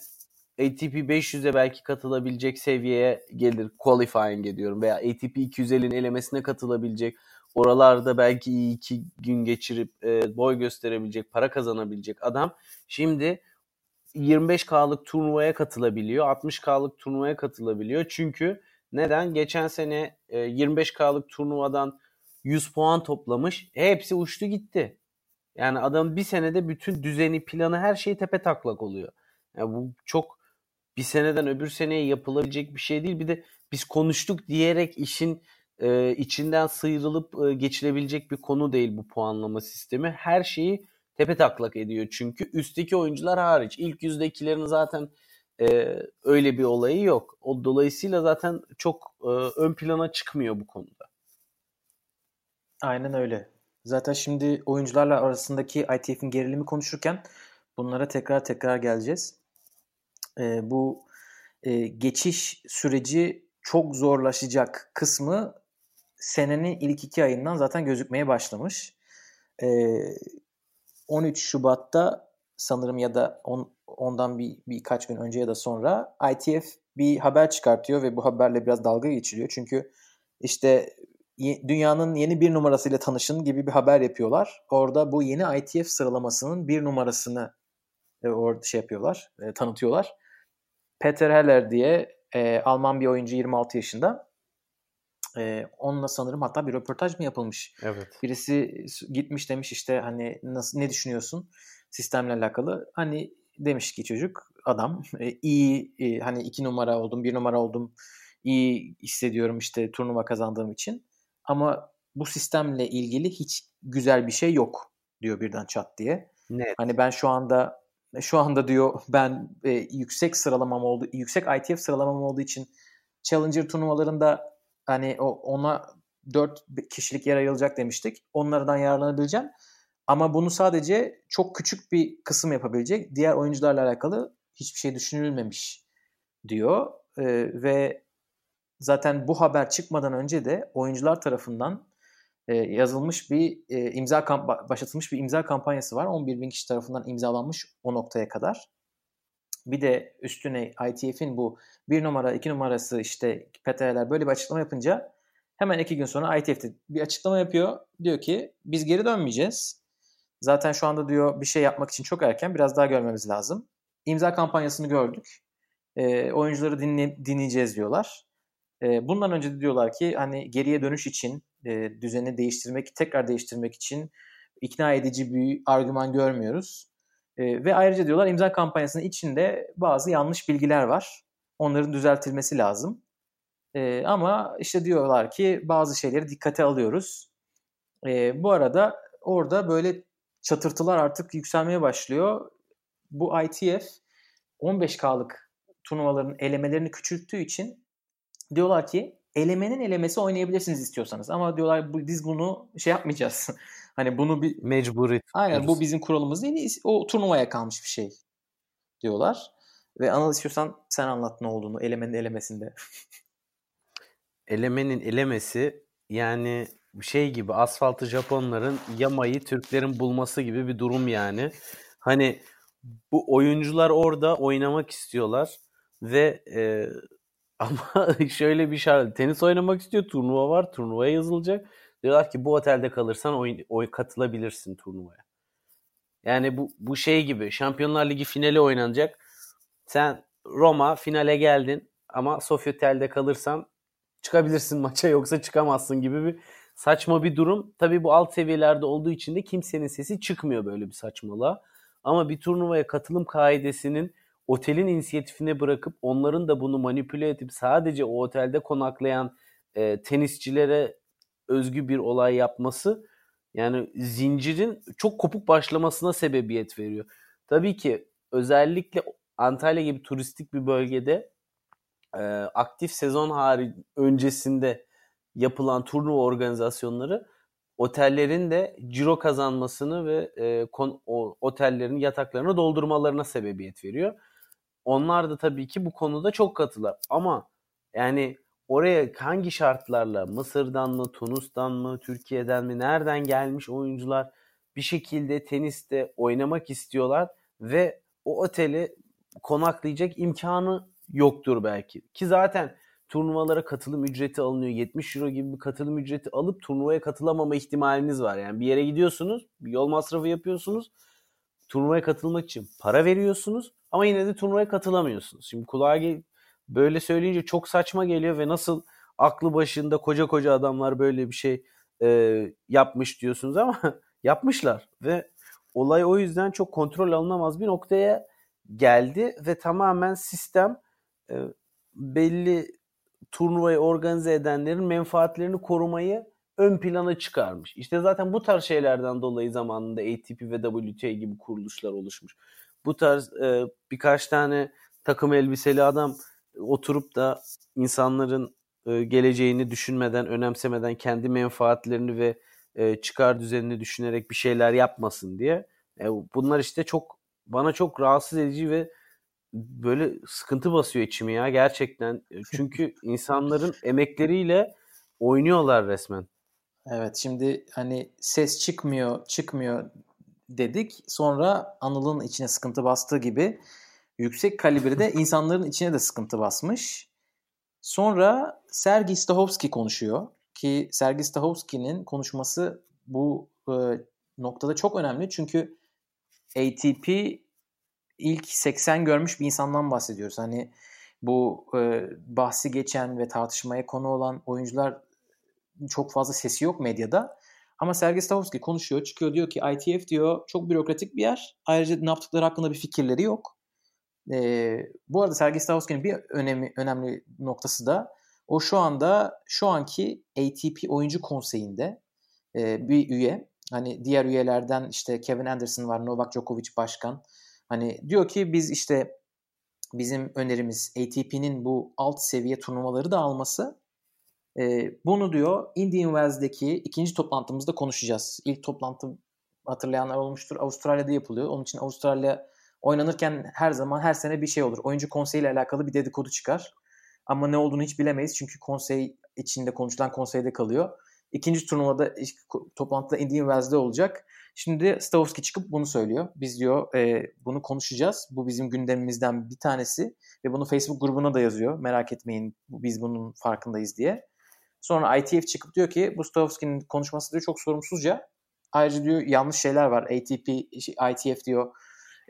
ATP 500'e belki katılabilecek seviyeye gelir. Qualifying ediyorum veya ATP 250'nin elemesine katılabilecek. Oralarda belki iki gün geçirip e, boy gösterebilecek, para kazanabilecek adam. Şimdi 25K'lık turnuvaya katılabiliyor. 60K'lık turnuvaya katılabiliyor. Çünkü Neden? Geçen sene 25K'lık turnuvadan 100 puan toplamış. Hepsi uçtu gitti. Yani adam bir senede bütün düzeni, planı, her şey tepe taklak oluyor. Yani bu çok bir seneden öbür seneye yapılabilecek bir şey değil. Bir de biz konuştuk diyerek işin e, içinden sıyrılıp e, geçilebilecek bir konu değil bu puanlama sistemi. Her şeyi tepe taklak ediyor çünkü üstteki oyuncular hariç. İlk yüzdekilerin zaten e, öyle bir olayı yok. O dolayısıyla zaten çok e, ön plana çıkmıyor bu konuda. Aynen öyle. Zaten şimdi oyuncularla arasındaki ITF'in gerilimi konuşurken bunlara tekrar tekrar geleceğiz. E, bu e, geçiş süreci çok zorlaşacak kısmı senenin ilk iki ayından zaten gözükmeye başlamış. E, 13 Şubat'ta sanırım ya da on, ondan bir birkaç gün önce ya da sonra ITF bir haber çıkartıyor ve bu haberle biraz dalga geçiliyor. Çünkü işte dünyanın yeni bir numarasıyla tanışın gibi bir haber yapıyorlar. Orada bu yeni ITF sıralamasının bir numarasını e, orada şey yapıyorlar, e, tanıtıyorlar. Peter Heller diye e, Alman bir oyuncu 26 yaşında. E, onunla sanırım hatta bir röportaj mı yapılmış? Evet. Birisi gitmiş demiş işte hani nasıl ne düşünüyorsun sistemle alakalı? Hani demiş ki çocuk adam e, iyi e, hani iki numara oldum bir numara oldum iyi hissediyorum işte turnuva kazandığım için ama bu sistemle ilgili hiç güzel bir şey yok diyor birden çat diye. Net. Hani ben şu anda şu anda diyor ben e, yüksek sıralamam oldu yüksek ITF sıralamam olduğu için Challenger turnuvalarında hani o ona 4 kişilik yer ayrılacak demiştik. Onlardan yararlanabileceğim. Ama bunu sadece çok küçük bir kısım yapabilecek. Diğer oyuncularla alakalı hiçbir şey düşünülmemiş diyor. Ee, ve zaten bu haber çıkmadan önce de oyuncular tarafından e, yazılmış bir e, imza kamp başlatılmış bir imza kampanyası var. 11 bin kişi tarafından imzalanmış o noktaya kadar. Bir de üstüne ITF'in bu bir numara, iki numarası işte PTR'ler böyle bir açıklama yapınca hemen iki gün sonra ITF'de bir açıklama yapıyor. Diyor ki biz geri dönmeyeceğiz. Zaten şu anda diyor bir şey yapmak için çok erken biraz daha görmemiz lazım. İmza kampanyasını gördük. E, oyuncuları dinle, dinleyeceğiz diyorlar. E, bundan önce de diyorlar ki hani geriye dönüş için e, düzeni değiştirmek, tekrar değiştirmek için ikna edici bir argüman görmüyoruz. E, ve ayrıca diyorlar imza kampanyasının içinde bazı yanlış bilgiler var. Onların düzeltilmesi lazım. E, ama işte diyorlar ki bazı şeyleri dikkate alıyoruz. E, bu arada orada böyle çatırtılar artık yükselmeye başlıyor. Bu ITF 15K'lık turnuvaların elemelerini küçülttüğü için diyorlar ki elemenin elemesi oynayabilirsiniz istiyorsanız. Ama diyorlar biz bunu şey yapmayacağız. hani bunu bir mecburi. Aynen bu bizim kuralımız değil. O turnuvaya kalmış bir şey diyorlar. Ve Anıl istiyorsan sen anlat ne olduğunu elemenin elemesinde. elemenin elemesi yani şey gibi asfaltı Japonların yamayı Türklerin bulması gibi bir durum yani. Hani bu oyuncular orada oynamak istiyorlar ve e, ama şöyle bir şart tenis oynamak istiyor turnuva var turnuvaya yazılacak. Diyorlar ki bu otelde kalırsan oy, oy katılabilirsin turnuvaya. Yani bu bu şey gibi Şampiyonlar Ligi finali oynanacak. Sen Roma finale geldin ama Sofyatel'de kalırsan çıkabilirsin maça yoksa çıkamazsın gibi bir saçma bir durum. Tabii bu alt seviyelerde olduğu için de kimsenin sesi çıkmıyor böyle bir saçmalığa. Ama bir turnuvaya katılım kaidesinin otelin inisiyatifine bırakıp onların da bunu manipüle edip sadece o otelde konaklayan e, tenisçilere özgü bir olay yapması yani zincirin çok kopuk başlamasına sebebiyet veriyor. Tabii ki özellikle Antalya gibi turistik bir bölgede e, aktif sezon harici öncesinde yapılan turnuva organizasyonları otellerin de ciro kazanmasını ve e, kon, o, otellerin yataklarını doldurmalarına sebebiyet veriyor. Onlar da tabii ki bu konuda çok katılar. Ama yani oraya hangi şartlarla Mısır'dan mı, Tunus'tan mı, Türkiye'den mi, nereden gelmiş oyuncular bir şekilde teniste oynamak istiyorlar ve o oteli konaklayacak imkanı yoktur belki. Ki zaten turnuvalara katılım ücreti alınıyor. 70 euro gibi bir katılım ücreti alıp turnuvaya katılamama ihtimaliniz var. Yani bir yere gidiyorsunuz, bir yol masrafı yapıyorsunuz. Turnuvaya katılmak için para veriyorsunuz ama yine de turnuvaya katılamıyorsunuz. Şimdi kulağa böyle söyleyince çok saçma geliyor ve nasıl aklı başında koca koca adamlar böyle bir şey e, yapmış diyorsunuz ama yapmışlar ve olay o yüzden çok kontrol alınamaz bir noktaya geldi ve tamamen sistem e, belli turnuvayı organize edenlerin menfaatlerini korumayı ön plana çıkarmış. İşte zaten bu tarz şeylerden dolayı zamanında ATP ve WTA gibi kuruluşlar oluşmuş. Bu tarz e, birkaç tane takım elbiseli adam oturup da insanların e, geleceğini düşünmeden, önemsemeden kendi menfaatlerini ve e, çıkar düzenini düşünerek bir şeyler yapmasın diye. E, bunlar işte çok bana çok rahatsız edici ve böyle sıkıntı basıyor içimi ya gerçekten. Çünkü insanların emekleriyle oynuyorlar resmen. Evet şimdi hani ses çıkmıyor çıkmıyor dedik. Sonra Anıl'ın içine sıkıntı bastığı gibi yüksek kalibrede insanların içine de sıkıntı basmış. Sonra Sergey Stahovski konuşuyor ki Sergey Stahovski'nin konuşması bu e, noktada çok önemli çünkü ATP ilk 80 görmüş bir insandan bahsediyoruz. Hani bu e, bahsi geçen ve tartışmaya konu olan oyuncular çok fazla sesi yok medyada. Ama Sergey Stavrovski konuşuyor, çıkıyor diyor ki ITF diyor çok bürokratik bir yer. Ayrıca ne yaptıkları hakkında bir fikirleri yok. E, bu arada Sergey Stavrovski'nin bir önemli, önemli noktası da o şu anda şu anki ATP oyuncu konseyinde e, bir üye. Hani diğer üyelerden işte Kevin Anderson var, Novak Djokovic başkan. Hani diyor ki biz işte bizim önerimiz ATP'nin bu alt seviye turnuvaları da alması. E, bunu diyor Indian Wells'deki ikinci toplantımızda konuşacağız. İlk toplantı hatırlayanlar olmuştur. Avustralya'da yapılıyor. Onun için Avustralya oynanırken her zaman her sene bir şey olur. Oyuncu konseyiyle alakalı bir dedikodu çıkar. Ama ne olduğunu hiç bilemeyiz. Çünkü konsey içinde konuşulan konseyde kalıyor. İkinci turnuvada toplantıda Indian Wells'de olacak. Şimdi Stavovski çıkıp bunu söylüyor. Biz diyor e, bunu konuşacağız. Bu bizim gündemimizden bir tanesi. Ve bunu Facebook grubuna da yazıyor. Merak etmeyin biz bunun farkındayız diye. Sonra ITF çıkıp diyor ki bu Stavovski'nin konuşması diyor çok sorumsuzca. Ayrıca diyor yanlış şeyler var. ATP, ITF diyor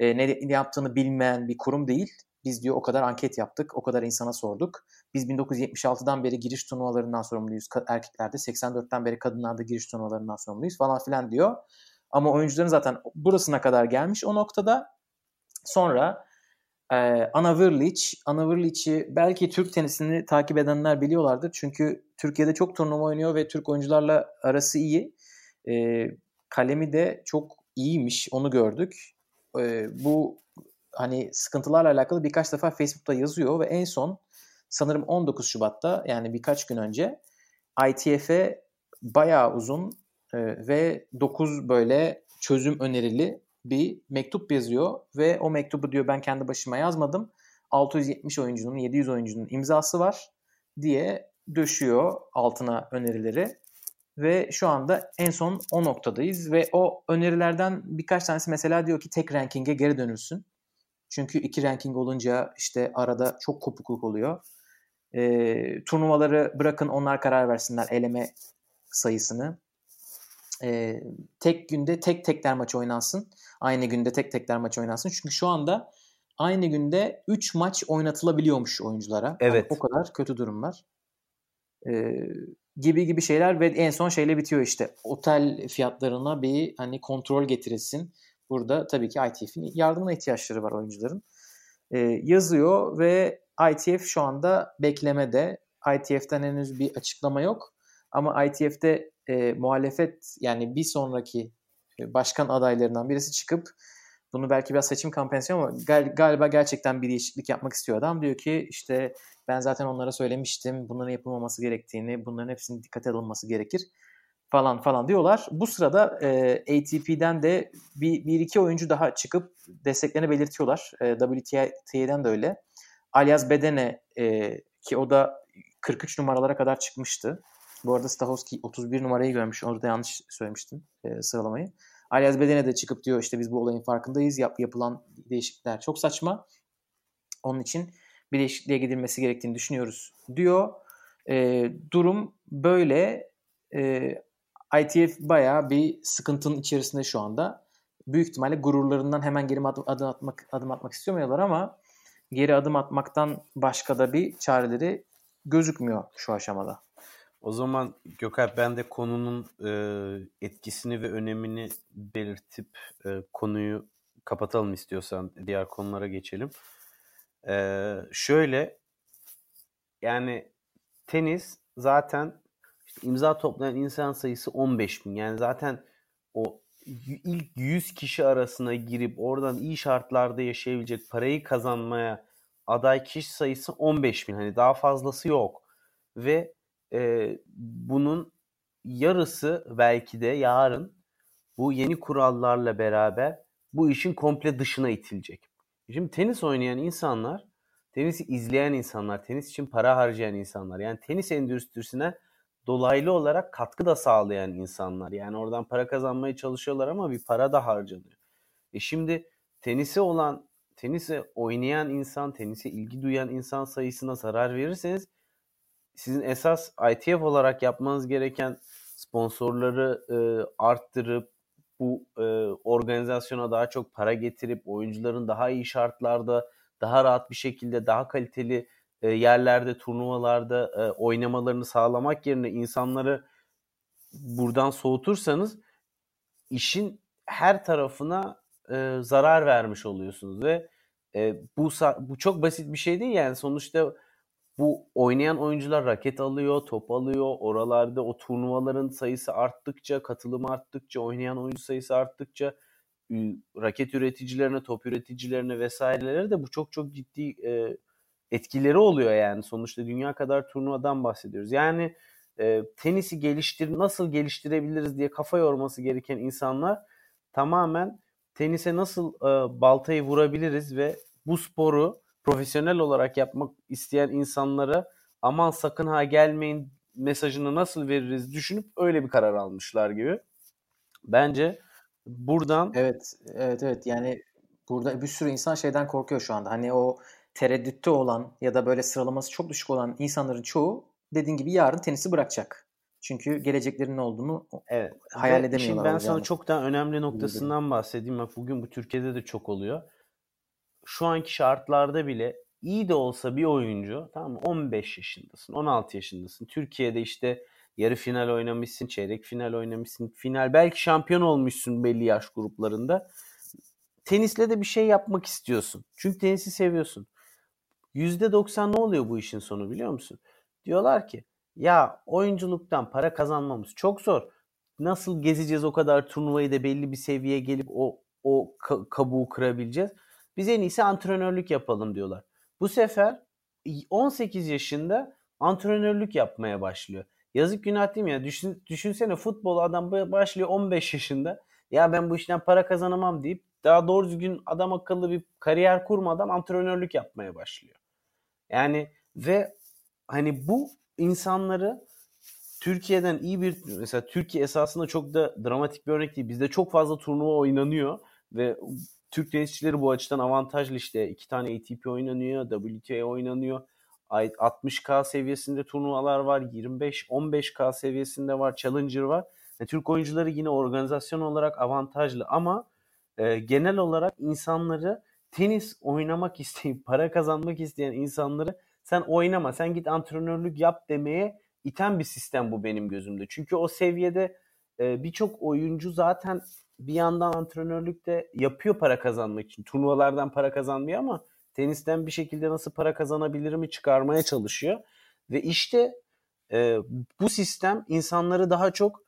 e, ne, yaptığını bilmeyen bir kurum değil. Biz diyor o kadar anket yaptık, o kadar insana sorduk. Biz 1976'dan beri giriş turnuvalarından sorumluyuz erkeklerde. 84'ten beri kadınlarda giriş turnuvalarından sorumluyuz falan filan diyor. Ama oyuncuların zaten burasına kadar gelmiş o noktada. Sonra e, Ana Vrlic, Ana Vrlic'i belki Türk tenisini takip edenler biliyorlardır. Çünkü Türkiye'de çok turnuva oynuyor ve Türk oyuncularla arası iyi. E, kalemi de çok iyiymiş, onu gördük. E, bu hani sıkıntılarla alakalı birkaç defa Facebook'ta yazıyor ve en son sanırım 19 Şubat'ta yani birkaç gün önce ITF'e bayağı uzun e, ve 9 böyle çözüm önerili bir mektup yazıyor ve o mektubu diyor ben kendi başıma yazmadım. 670 oyuncunun, 700 oyuncunun imzası var diye döşüyor altına önerileri. Ve şu anda en son o noktadayız ve o önerilerden birkaç tanesi mesela diyor ki tek ranking'e geri dönülsün. Çünkü iki ranking olunca işte arada çok kopukluk oluyor. E, turnuvaları bırakın onlar karar versinler eleme sayısını. E, tek günde tek tekler maç oynansın. Aynı günde tek tekler maç oynansın. Çünkü şu anda aynı günde 3 maç oynatılabiliyormuş oyunculara. Evet. Yani o kadar kötü durumlar. E, gibi gibi şeyler ve en son şeyle bitiyor işte. Otel fiyatlarına bir hani kontrol getirilsin. Burada tabii ki ITF'in yardımına ihtiyaçları var oyuncuların. E, yazıyor ve ITF şu anda beklemede. ITF'den henüz bir açıklama yok. Ama ITF'de e, muhalefet yani bir sonraki başkan adaylarından birisi çıkıp bunu belki biraz seçim kampanyası ama gal- galiba gerçekten bir değişiklik yapmak istiyor adam. Diyor ki işte ben zaten onlara söylemiştim bunların yapılmaması gerektiğini, bunların hepsinin dikkate alınması gerekir falan falan diyorlar. Bu sırada e, ATP'den de bir, bir iki oyuncu daha çıkıp desteklerini belirtiyorlar. E, WTA'den de öyle. Alyaz Bedene e, ki o da 43 numaralara kadar çıkmıştı. Bu arada Stahovski 31 numarayı görmüş. Orada yanlış söylemiştim e, sıralamayı. Alyaz Bedene de çıkıp diyor işte biz bu olayın farkındayız. Yap, yapılan değişiklikler çok saçma. Onun için bir değişikliğe gidilmesi gerektiğini düşünüyoruz diyor. E, durum böyle. E, ITF bayağı bir sıkıntının içerisinde şu anda. Büyük ihtimalle gururlarından hemen geri adım, adım atmak adım atmak istemiyorlar ama geri adım atmaktan başka da bir çareleri gözükmüyor şu aşamada. O zaman Gökalp ben de konunun e, etkisini ve önemini belirtip e, konuyu kapatalım istiyorsan diğer konulara geçelim. E, şöyle yani tenis zaten işte imza toplayan insan sayısı 15 bin. Yani zaten o ilk 100 kişi arasına girip oradan iyi şartlarda yaşayabilecek parayı kazanmaya aday kişi sayısı 15 bin. Hani daha fazlası yok. Ve e, bunun yarısı belki de yarın bu yeni kurallarla beraber bu işin komple dışına itilecek. Şimdi tenis oynayan insanlar, tenisi izleyen insanlar, tenis için para harcayan insanlar yani tenis endüstrisine dolaylı olarak katkı da sağlayan insanlar. Yani oradan para kazanmaya çalışıyorlar ama bir para da harcanıyor. E şimdi tenisi olan, tenisi oynayan insan, tenise ilgi duyan insan sayısına zarar verirseniz sizin esas ITF olarak yapmanız gereken sponsorları e, arttırıp bu e, organizasyona daha çok para getirip oyuncuların daha iyi şartlarda, daha rahat bir şekilde, daha kaliteli e, yerlerde, turnuvalarda e, oynamalarını sağlamak yerine insanları buradan soğutursanız işin her tarafına e, zarar vermiş oluyorsunuz ve e, bu bu çok basit bir şey değil yani. Sonuçta bu oynayan oyuncular raket alıyor, top alıyor. Oralarda o turnuvaların sayısı arttıkça, katılım arttıkça, oynayan oyuncu sayısı arttıkça raket üreticilerine, top üreticilerine vesairelere de bu çok çok ciddi e, etkileri oluyor yani. Sonuçta dünya kadar turnuvadan bahsediyoruz. Yani e, tenisi geliştir nasıl geliştirebiliriz diye kafa yorması gereken insanlar tamamen tenise nasıl e, baltayı vurabiliriz ve bu sporu profesyonel olarak yapmak isteyen insanlara aman sakın ha gelmeyin mesajını nasıl veririz düşünüp öyle bir karar almışlar gibi. Bence buradan Evet, evet evet. Yani burada bir sürü insan şeyden korkuyor şu anda. Hani o tereddütte olan ya da böyle sıralaması çok düşük olan insanların çoğu dediğin gibi yarın tenisi bırakacak. Çünkü geleceklerinin olduğunu evet. hayal edemiyorlar. Şimdi ben sana çok daha önemli noktasından bahsedeyim. Bugün bu Türkiye'de de çok oluyor şu anki şartlarda bile iyi de olsa bir oyuncu tamam mı? 15 yaşındasın 16 yaşındasın. Türkiye'de işte yarı final oynamışsın çeyrek final oynamışsın. Final belki şampiyon olmuşsun belli yaş gruplarında. Tenisle de bir şey yapmak istiyorsun. Çünkü tenisi seviyorsun. %90 ne oluyor bu işin sonu biliyor musun? Diyorlar ki ya oyunculuktan para kazanmamız çok zor. Nasıl gezeceğiz o kadar turnuvayı da belli bir seviyeye gelip o o kabuğu kırabileceğiz biz en iyisi antrenörlük yapalım diyorlar. Bu sefer 18 yaşında antrenörlük yapmaya başlıyor. Yazık günah değil mi ya? Düşün, düşünsene futbol adam başlıyor 15 yaşında. Ya ben bu işten para kazanamam deyip daha doğru düzgün adam akıllı bir kariyer kurmadan antrenörlük yapmaya başlıyor. Yani ve hani bu insanları Türkiye'den iyi bir mesela Türkiye esasında çok da dramatik bir örnek değil. Bizde çok fazla turnuva oynanıyor ve Türk tenisçileri bu açıdan avantajlı işte. iki tane ATP oynanıyor, WTA oynanıyor. 60K seviyesinde turnuvalar var, 25-15K seviyesinde var, Challenger var. Yani Türk oyuncuları yine organizasyon olarak avantajlı ama e, genel olarak insanları tenis oynamak isteyip para kazanmak isteyen insanları sen oynama, sen git antrenörlük yap demeye iten bir sistem bu benim gözümde. Çünkü o seviyede e, birçok oyuncu zaten bir yandan antrenörlük de yapıyor para kazanmak için. Turnuvalardan para kazanmıyor ama tenisten bir şekilde nasıl para kazanabilir mi çıkarmaya çalışıyor. Ve işte e, bu sistem insanları daha çok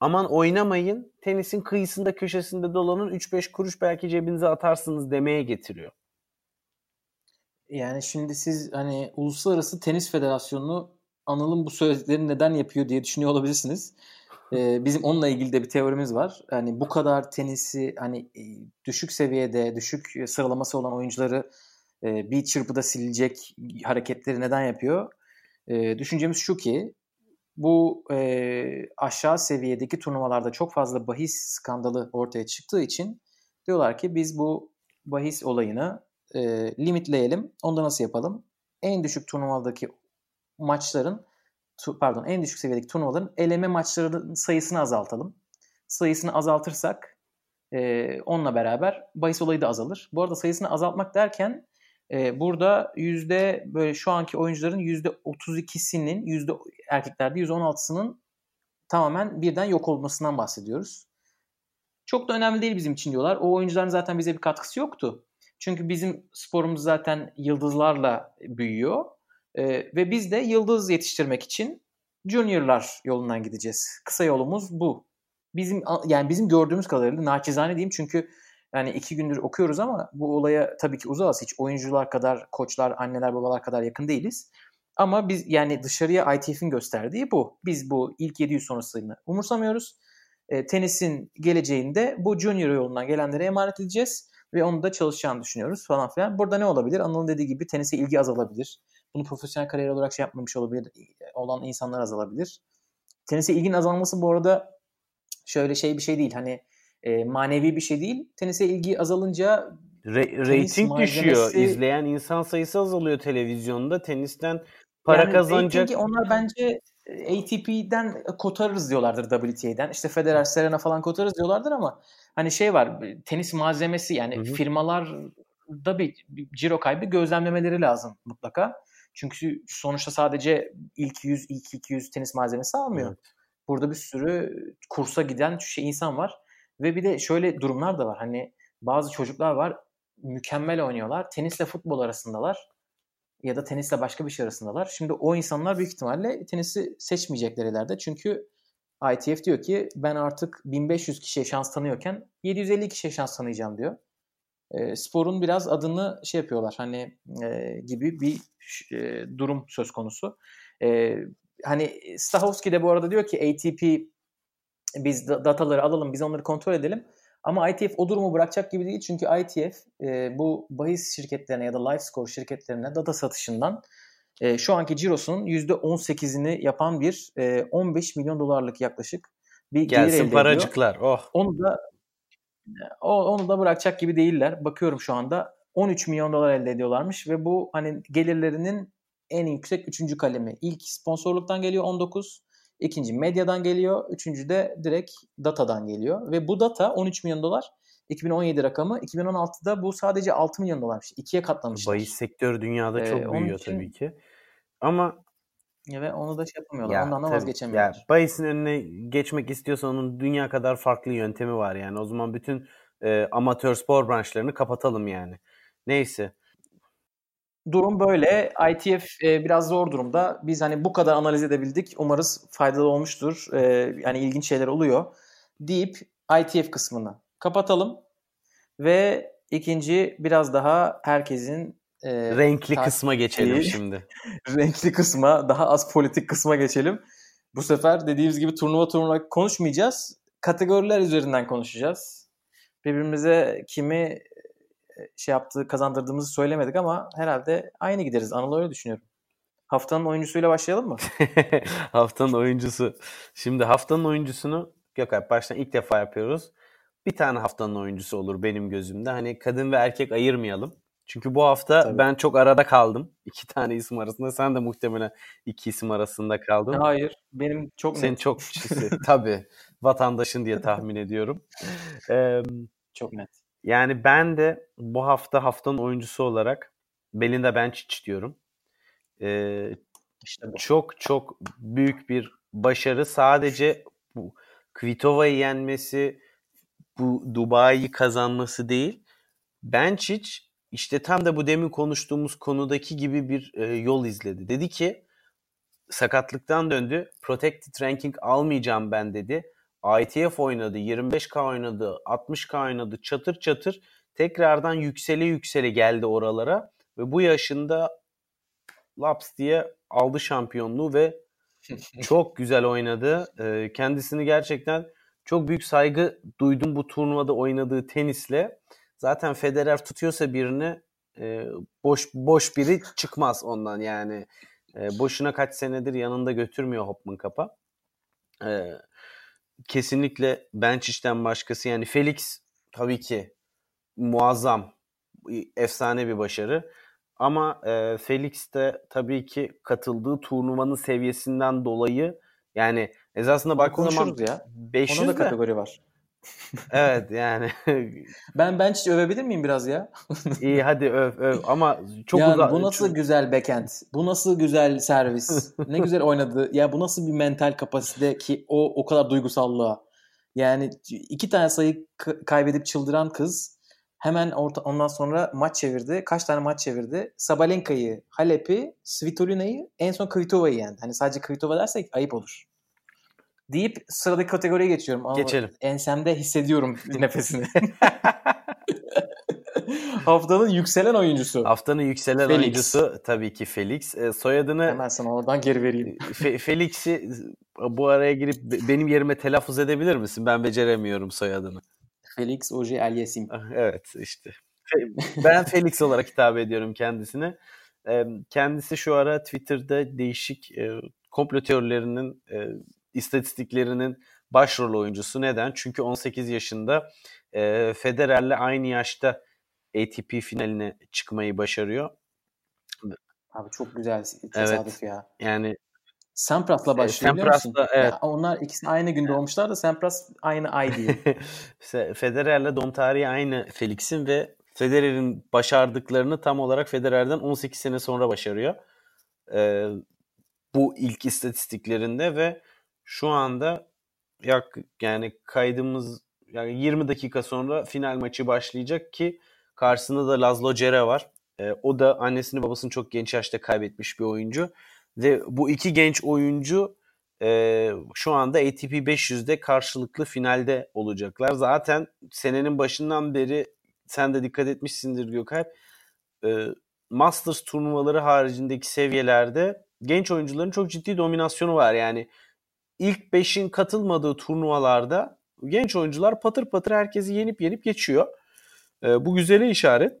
aman oynamayın tenisin kıyısında köşesinde dolanın 3-5 kuruş belki cebinize atarsınız demeye getiriyor. Yani şimdi siz hani Uluslararası Tenis Federasyonu'nu Anıl'ın bu söylediklerini neden yapıyor diye düşünüyor olabilirsiniz. Ee, bizim onunla ilgili de bir teorimiz var. Hani bu kadar tenisi hani e, düşük seviyede, düşük sıralaması olan oyuncuları e, bir çırpıda silecek hareketleri neden yapıyor? E, düşüncemiz şu ki bu aşağı seviyedeki turnuvalarda çok fazla bahis skandalı ortaya çıktığı için diyorlar ki biz bu bahis olayını limitleyelim. Onda nasıl yapalım? En düşük turnuvadaki maçların pardon en düşük seviyedeki turnuvaların eleme maçlarının sayısını azaltalım. Sayısını azaltırsak e, onunla beraber bahis olayı da azalır. Bu arada sayısını azaltmak derken E, burada yüzde böyle şu anki oyuncuların yüzde 32'sinin yüzde erkeklerde yüzde 16'sının tamamen birden yok olmasından bahsediyoruz. Çok da önemli değil bizim için diyorlar. O oyuncuların zaten bize bir katkısı yoktu. Çünkü bizim sporumuz zaten yıldızlarla büyüyor. Ee, ve biz de yıldız yetiştirmek için juniorlar yolundan gideceğiz. Kısa yolumuz bu. Bizim yani bizim gördüğümüz kadarıyla naçizane diyeyim çünkü yani iki gündür okuyoruz ama bu olaya tabii ki uzağız. Hiç oyuncular kadar, koçlar, anneler, babalar kadar yakın değiliz. Ama biz yani dışarıya ITF'in gösterdiği bu. Biz bu ilk 700 sonrasını umursamıyoruz. E, tenisin geleceğinde bu junior yolundan gelenlere emanet edeceğiz ve onu da çalışacağını düşünüyoruz falan filan. Burada ne olabilir? Anıl'ın dediği gibi tenise ilgi azalabilir. Bunu profesyonel kariyer olarak şey yapmamış olabilir olan insanlar azalabilir. Tenise ilginin azalması bu arada şöyle şey bir şey değil. Hani e, manevi bir şey değil. Tenise ilgi azalınca Re- rating düşüyor. İzleyen insan sayısı azalıyor televizyonda. Tenisten para yani kazanacak. onlar bence ATP'den kotarırız diyorlardır WTA'den. İşte Federer, Serena falan kotarırız diyorlardır ama hani şey var tenis malzemesi yani hı hı. firmalarda bir, bir ciro kaybı gözlemlemeleri lazım mutlaka. Çünkü sonuçta sadece ilk 100, ilk 200 tenis malzemesi almıyor. Evet. Burada bir sürü kursa giden şey insan var. Ve bir de şöyle durumlar da var. Hani bazı çocuklar var mükemmel oynuyorlar. Tenisle futbol arasındalar ya da tenisle başka bir şey arasındalar. Şimdi o insanlar büyük ihtimalle tenisi seçmeyecekler ileride. Çünkü ITF diyor ki ben artık 1500 kişiye şans tanıyorken 750 kişiye şans tanıyacağım diyor. E, sporun biraz adını şey yapıyorlar hani e, gibi bir e, durum söz konusu. E, hani Stahovski de bu arada diyor ki ATP biz dataları alalım biz onları kontrol edelim. Ama ITF o durumu bırakacak gibi değil. Çünkü ITF e, bu bahis şirketlerine ya da live score şirketlerine data satışından e, şu anki cirosunun %18'ini yapan bir e, 15 milyon dolarlık yaklaşık bir gelir Gelsin elde paracıklar. Ediyor. Oh. Onu da o, onu da bırakacak gibi değiller. Bakıyorum şu anda 13 milyon dolar elde ediyorlarmış ve bu hani gelirlerinin en yüksek 3. kalemi. İlk sponsorluktan geliyor 19. İkinci medyadan geliyor. Üçüncü de direkt datadan geliyor. Ve bu data 13 milyon dolar. 2017 rakamı. 2016'da bu sadece 6 milyon dolarmış. İkiye katlamışlar. Bahis sektörü dünyada çok ee, büyüyor için... tabii ki. Ama ve onu da şey yapamıyorlar. Ya, Ondan da vazgeçemiyorlar. Ya, bahisin önüne geçmek istiyorsan onun dünya kadar farklı yöntemi var yani. O zaman bütün e, amatör spor branşlarını kapatalım yani. Neyse durum böyle. ITF e, biraz zor durumda. Biz hani bu kadar analiz edebildik. Umarız faydalı olmuştur. E, yani ilginç şeyler oluyor. Deyip ITF kısmını kapatalım. Ve ikinci biraz daha herkesin e, renkli ta- kısma geçelim şimdi. renkli kısma, daha az politik kısma geçelim. Bu sefer dediğimiz gibi turnuva turnuva konuşmayacağız. Kategoriler üzerinden konuşacağız. Birbirimize kimi şey yaptığı, kazandırdığımızı söylemedik ama herhalde aynı gideriz. Anıl öyle düşünüyorum. Haftanın oyuncusuyla başlayalım mı? haftanın oyuncusu. Şimdi haftanın oyuncusunu Gökalp baştan ilk defa yapıyoruz. Bir tane haftanın oyuncusu olur benim gözümde. Hani kadın ve erkek ayırmayalım. Çünkü bu hafta Tabii. ben çok arada kaldım. İki tane isim arasında. Sen de muhtemelen iki isim arasında kaldın. Hayır. Benim çok Senin net. çok Tabii. Vatandaşın diye tahmin ediyorum. Ee, çok net. Yani ben de bu hafta haftanın oyuncusu olarak Belinda Bencic diyorum. Ee, işte bu. Çok çok büyük bir başarı. Sadece bu Kvitova'yı yenmesi, bu Dubai'yi kazanması değil. Bencic işte tam da bu demin konuştuğumuz konudaki gibi bir e, yol izledi. Dedi ki sakatlıktan döndü. Protected ranking almayacağım ben dedi. ITF oynadı, 25K oynadı, 60K oynadı çatır çatır tekrardan yüksele yüksele geldi oralara ve bu yaşında laps diye aldı şampiyonluğu ve çok güzel oynadı. Ee, kendisini gerçekten çok büyük saygı duydum bu turnuvada oynadığı tenisle. Zaten Federer tutuyorsa birini e, boş boş biri çıkmaz ondan yani. E, boşuna kaç senedir yanında götürmüyor Hopman Kap'a. E, kesinlikle Benchic'ten başkası yani Felix tabii ki muazzam efsane bir başarı. Ama e, Felix de tabii ki katıldığı turnuvanın seviyesinden dolayı yani esasında baktığın zaman ya. 500 Ona da kategori var. Evet yani. Ben bench övebilir miyim biraz ya? İyi hadi öv öv ama çok yani uzak. bu nasıl güzel backhand? Bu nasıl güzel servis? ne güzel oynadı. Ya bu nasıl bir mental kapasite ki o o kadar duygusallığa. Yani iki tane sayı kaybedip çıldıran kız hemen orta, ondan sonra maç çevirdi. Kaç tane maç çevirdi? Sabalenka'yı, Halep'i, Svitolina'yı, en son Kvitova'yı yendi. Hani sadece Kvitova dersek ayıp olur. Deyip sıradaki kategoriye geçiyorum. Ama Geçelim. Ensemde hissediyorum nefesini. Haftanın yükselen oyuncusu. Haftanın yükselen Felix. oyuncusu tabii ki Felix. E, soyadını Hemen sana oradan geri vereyim. Fe- Felix'i bu araya girip be- benim yerime telaffuz edebilir misin? Ben beceremiyorum soyadını. Felix Oje Aliasim. Ah, Evet işte. Ben Felix olarak hitap ediyorum kendisine. E, Kendisi şu ara Twitter'da değişik e, komplo teorilerinin e, istatistiklerinin başrol oyuncusu. Neden? Çünkü 18 yaşında e, Federer'le aynı yaşta ATP finaline çıkmayı başarıyor. Abi çok güzel tesadüf ya. Yani Sampras'la başlıyor biliyor musun? Sampras'la, evet. Ya onlar ikisi aynı gün doğmuşlar da Sampras aynı ay diye. Fe- Federer'le doğum tarihi aynı Felix'in ve Federer'in başardıklarını tam olarak Federer'den 18 sene sonra başarıyor. Ee, bu ilk istatistiklerinde ve şu anda yak yani kaydımız yani 20 dakika sonra final maçı başlayacak ki karşısında da Laszlo Cere var. Ee, o da annesini babasını çok genç yaşta kaybetmiş bir oyuncu ve bu iki genç oyuncu e, şu anda ATP 500'de karşılıklı finalde olacaklar. Zaten senenin başından beri sen de dikkat etmişsindir Gökalp. E, Masters turnuvaları haricindeki seviyelerde genç oyuncuların çok ciddi dominasyonu var. Yani ilk 5'in katılmadığı turnuvalarda genç oyuncular patır patır herkesi yenip yenip geçiyor. E, bu güzele işaret.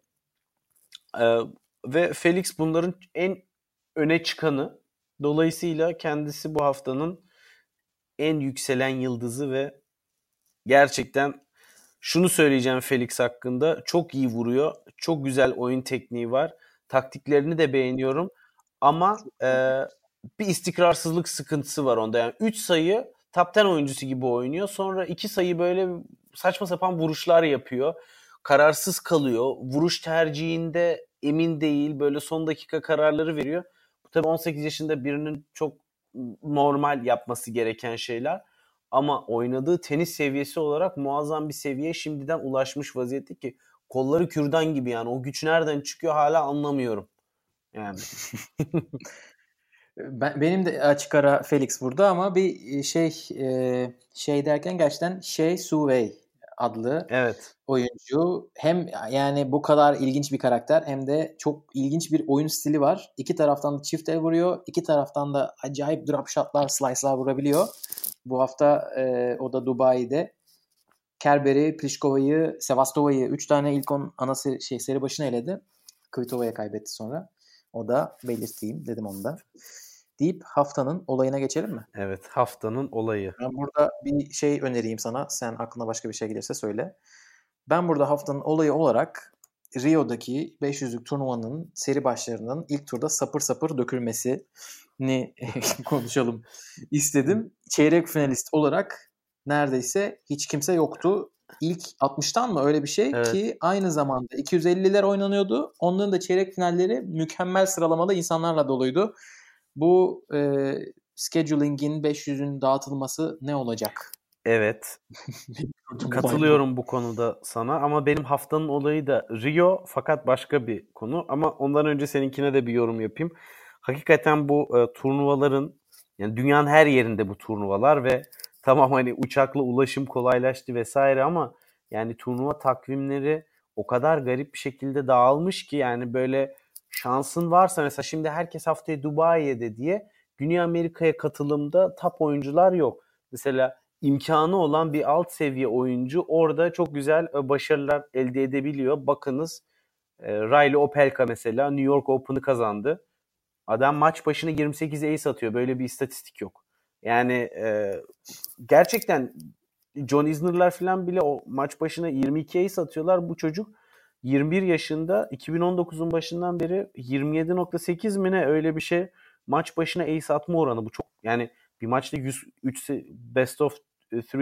E, ve Felix bunların en öne çıkanı. Dolayısıyla kendisi bu haftanın en yükselen yıldızı ve gerçekten şunu söyleyeceğim Felix hakkında. Çok iyi vuruyor. Çok güzel oyun tekniği var. Taktiklerini de beğeniyorum. Ama e, bir istikrarsızlık sıkıntısı var onda. Yani 3 sayı top 10 oyuncusu gibi oynuyor. Sonra 2 sayı böyle saçma sapan vuruşlar yapıyor. Kararsız kalıyor. Vuruş tercihinde emin değil. Böyle son dakika kararları veriyor. Bu tabii 18 yaşında birinin çok normal yapması gereken şeyler. Ama oynadığı tenis seviyesi olarak muazzam bir seviyeye şimdiden ulaşmış vaziyette ki kolları kürdan gibi yani o güç nereden çıkıyor hala anlamıyorum. Yani Ben, benim de açık ara Felix burada ama bir şey e, şey derken gerçekten Şey Suwei adlı evet. oyuncu hem yani bu kadar ilginç bir karakter hem de çok ilginç bir oyun stili var. İki taraftan da çift el vuruyor. iki taraftan da acayip drop shotlar, slice'lar vurabiliyor. Bu hafta e, o da Dubai'de Kerber'i, Pliškova'yı, Sevastova'yı 3 tane ilk 10 ana seri, şey, seri başına eledi. Kvitova'ya kaybetti sonra. O da belirteyim dedim onu da. Deyip haftanın olayına geçelim mi? Evet haftanın olayı. Ben burada bir şey önereyim sana. Sen aklına başka bir şey gelirse söyle. Ben burada haftanın olayı olarak Rio'daki 500'lük turnuvanın seri başlarının ilk turda sapır sapır dökülmesini konuşalım istedim. Çeyrek finalist olarak neredeyse hiç kimse yoktu. İlk 60'tan mı öyle bir şey Evet. ki aynı zamanda 250'ler oynanıyordu. Onların da çeyrek finalleri mükemmel sıralamada insanlarla doluydu. Bu e, scheduling'in 500'ün dağıtılması ne olacak? Evet. Katılıyorum bu konuda sana ama benim haftanın olayı da Rio fakat başka bir konu ama ondan önce seninkine de bir yorum yapayım. Hakikaten bu e, turnuvaların yani dünyanın her yerinde bu turnuvalar ve tamam hani uçakla ulaşım kolaylaştı vesaire ama yani turnuva takvimleri o kadar garip bir şekilde dağılmış ki yani böyle şansın varsa mesela şimdi herkes haftaya Dubai'de diye Güney Amerika'ya katılımda top oyuncular yok. Mesela imkanı olan bir alt seviye oyuncu orada çok güzel e, başarılar elde edebiliyor. Bakınız e, Riley Opelka mesela New York Open'ı kazandı. Adam maç başına 28 ace atıyor. Böyle bir istatistik yok. Yani e, gerçekten John Isner'lar falan bile o maç başına 22 ace atıyorlar. Bu çocuk 21 yaşında 2019'un başından beri 27.8 mi ne öyle bir şey maç başına ace atma oranı bu çok yani bir maçta 103 best of 3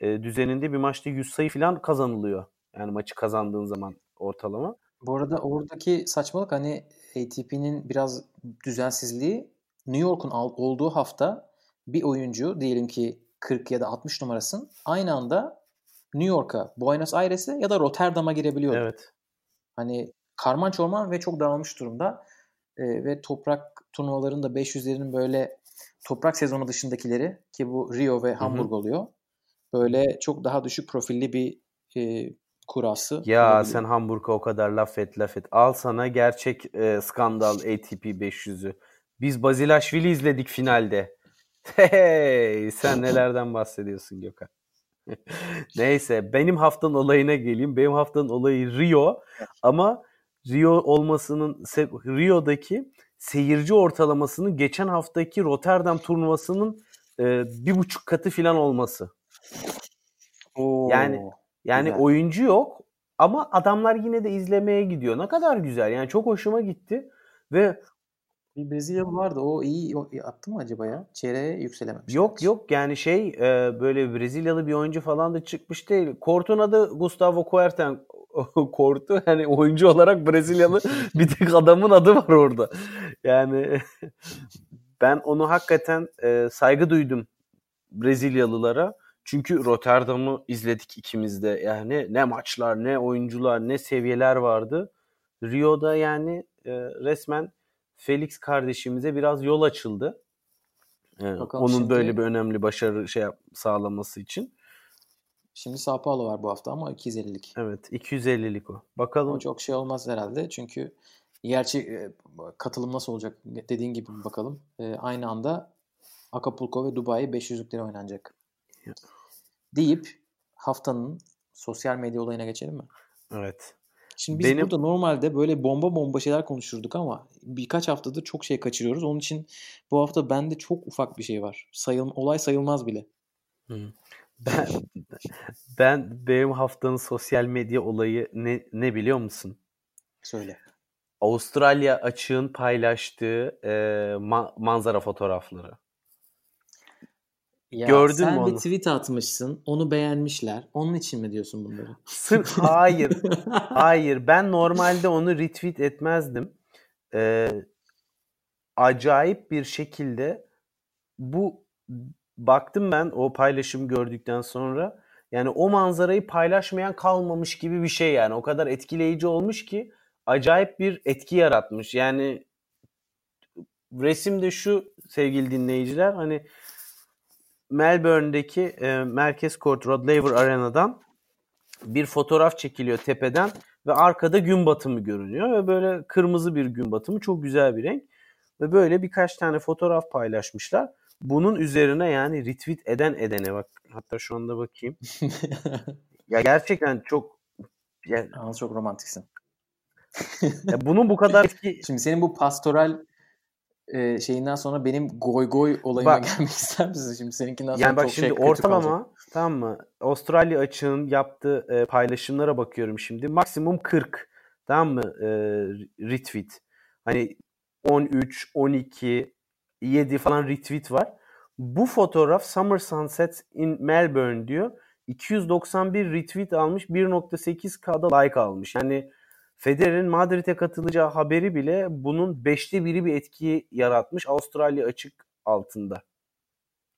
e, düzeninde bir maçta 100 sayı falan kazanılıyor. Yani maçı kazandığın zaman ortalama. Bu arada oradaki saçmalık hani ATP'nin biraz düzensizliği New York'un olduğu hafta bir oyuncu diyelim ki 40 ya da 60 numarasın aynı anda New York'a, Buenos Aires'e ya da Rotterdam'a girebiliyor. Evet. Hani karman çorman ve çok dağılmış durumda. Ee, ve toprak turnuvalarında 500'lerin böyle toprak sezonu dışındakileri ki bu Rio ve Hamburg Hı-hı. oluyor. Böyle çok daha düşük profilli bir e, kurası. Ya olabilir. sen Hamburg'a o kadar laf et laf et. Al sana gerçek e, skandal ATP 500'ü. Biz Bazilashvili izledik finalde. Hey, sen nelerden bahsediyorsun Gökhan? Neyse benim haftanın olayına geleyim. Benim haftanın olayı Rio ama Rio olmasının Rio'daki seyirci ortalamasının geçen haftaki Rotterdam turnuvasının e, bir buçuk katı falan olması. Oo, yani yani güzel. oyuncu yok ama adamlar yine de izlemeye gidiyor. Ne kadar güzel. Yani çok hoşuma gitti ve bir Brezilyalı vardı. O iyi attı mı acaba ya? Çeyreğe yükselememiş. Yok yok yani şey e, böyle Brezilyalı bir oyuncu falan da çıkmış değil. Kort'un adı Gustavo Kuerten. Kortu hani oyuncu olarak Brezilyalı bir tek adamın adı var orada. Yani ben onu hakikaten e, saygı duydum Brezilyalılara. Çünkü Rotterdam'ı izledik ikimiz de. Yani ne maçlar, ne oyuncular, ne seviyeler vardı. Rio'da yani e, resmen Felix kardeşimize biraz yol açıldı. Ee, onun şimdi, böyle bir önemli başarı şey sağlaması için. Şimdi Sao Paulo var bu hafta ama 250'lik. Evet 250'lik o. Bakalım. O çok şey olmaz herhalde çünkü gerçi e, katılım nasıl olacak dediğin gibi bakalım. E, aynı anda Acapulco ve Dubai 500'lükleri oynanacak. Deyip haftanın sosyal medya olayına geçelim mi? Evet. Şimdi biz Benim... burada normalde böyle bomba bomba şeyler konuşurduk ama birkaç haftadır çok şey kaçırıyoruz. Onun için bu hafta bende çok ufak bir şey var. Sayıl olay sayılmaz bile. Ben, ben benim haftanın sosyal medya olayı ne, ne biliyor musun? Söyle. Avustralya açığın paylaştığı e, ma- manzara fotoğrafları. Ya Gördün sen mü onu? bir tweet atmışsın. Onu beğenmişler. Onun için mi diyorsun bunları? Sırf hayır. hayır. Ben normalde onu retweet etmezdim. Ee, acayip bir şekilde bu baktım ben o paylaşım gördükten sonra yani o manzarayı paylaşmayan kalmamış gibi bir şey yani. O kadar etkileyici olmuş ki acayip bir etki yaratmış. Yani resimde şu sevgili dinleyiciler hani Melbourne'deki e, Merkez Kort Rod Laver Arena'dan bir fotoğraf çekiliyor tepeden ve arkada gün batımı görünüyor ve böyle kırmızı bir gün batımı çok güzel bir renk ve böyle birkaç tane fotoğraf paylaşmışlar. Bunun üzerine yani retweet eden edene bak hatta şu anda bakayım. ya gerçekten çok ya, Anıl çok romantiksin. ya bunun bu kadar etki... Şimdi senin bu pastoral e, şeyinden sonra benim goy goy olayıma bak, gelmek ister misin? Şimdi seninkinden sonra yani bak çok şimdi şey ortalama tamam mı? Avustralya açığın yaptığı e, paylaşımlara bakıyorum şimdi. Maksimum 40 tamam mı? E, retweet. Hani 13, 12, 7 falan retweet var. Bu fotoğraf Summer Sunset in Melbourne diyor. 291 retweet almış, 1.8K'da like almış. Yani Federer'in Madrid'e katılacağı haberi bile bunun beşte biri bir etki yaratmış Avustralya açık altında.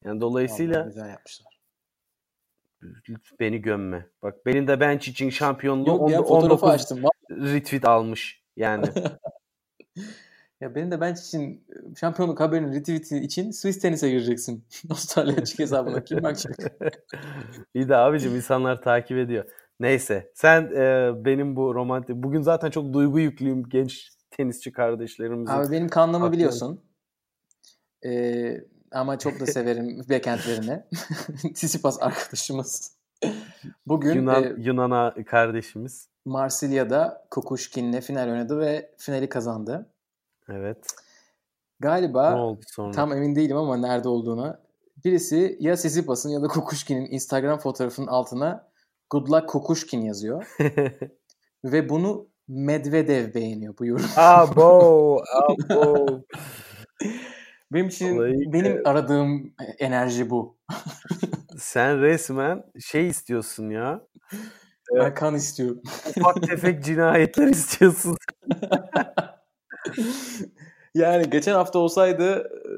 Yani dolayısıyla Vallahi güzel yapmışlar. Beni gömme. Bak benim de bench için şampiyonluğu Yok ya, 19 açtım. retweet almış yani. ya benim de bench için şampiyonluk haberinin retweeti için Swiss tenise gireceksin. Avustralya açık hesabına kim bakacak? İyi de abicim insanlar takip ediyor. Neyse sen e, benim bu romantik bugün zaten çok duygu yüklüyüm genç tenisçi kardeşlerimizin. Abi benim kanlımı biliyorsun. Ee, ama çok da severim backendlerini. Tsitsipas arkadaşımız. Bugün Yunan, e, Yunan'a kardeşimiz. Marsilya'da Kukushkin'le final oynadı ve finali kazandı. Evet. Galiba ne oldu sonra? tam emin değilim ama nerede olduğuna. Birisi ya Sisipas'ın ya da Kukushkin'in Instagram fotoğrafının altına Good luck Kukushkin yazıyor. Ve bunu Medvedev beğeniyor bu yorum. Abo, abo. benim için Olayı benim aradığım enerji bu. Sen resmen şey istiyorsun ya. Ben kan istiyorum. Ufak tefek cinayetler istiyorsun. yani geçen hafta olsaydı e,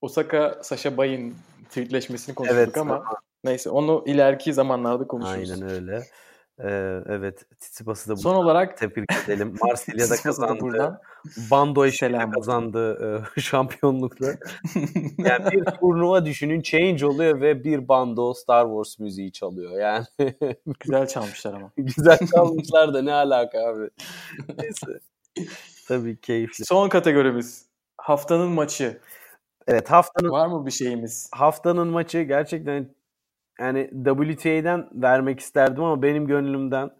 Osaka Sasha Bay'in tweetleşmesini konuştuk Evet, ama neyse onu ileriki zamanlarda konuşuruz. Aynen öyle. Ee, evet. Tsitsipas'ı da Son olarak tebrik edelim. Marsilya'da kazandı. buradan Bando olsun. kazandı e, şampiyonlukta. Yani bir turnuva düşünün change oluyor ve bir bando Star Wars müziği çalıyor. Yani Güzel çalmışlar ama. güzel çalmışlar da ne alaka abi. Neyse. Tabii keyifli. Son kategorimiz. Haftanın maçı. Evet haftanın Var mı bir şeyimiz? haftanın maçı gerçekten yani WTA'den vermek isterdim ama benim gönlümden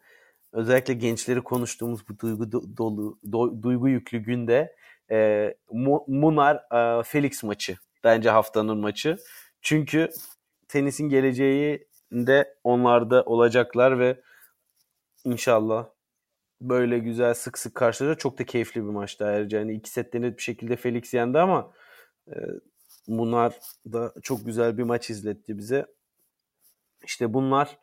özellikle gençleri konuştuğumuz bu duygu do- dolu do- duygu yüklü günde e, Mu- Munar e, Felix maçı bence haftanın maçı. Çünkü tenisin geleceği de onlarda olacaklar ve inşallah böyle güzel sık sık karşılaşacak. Çok da keyifli bir maçtı ayrıca. Yani iki sette net bir şekilde Felix yendi ama e, Munar da çok güzel bir maç izletti bize. İşte bunlar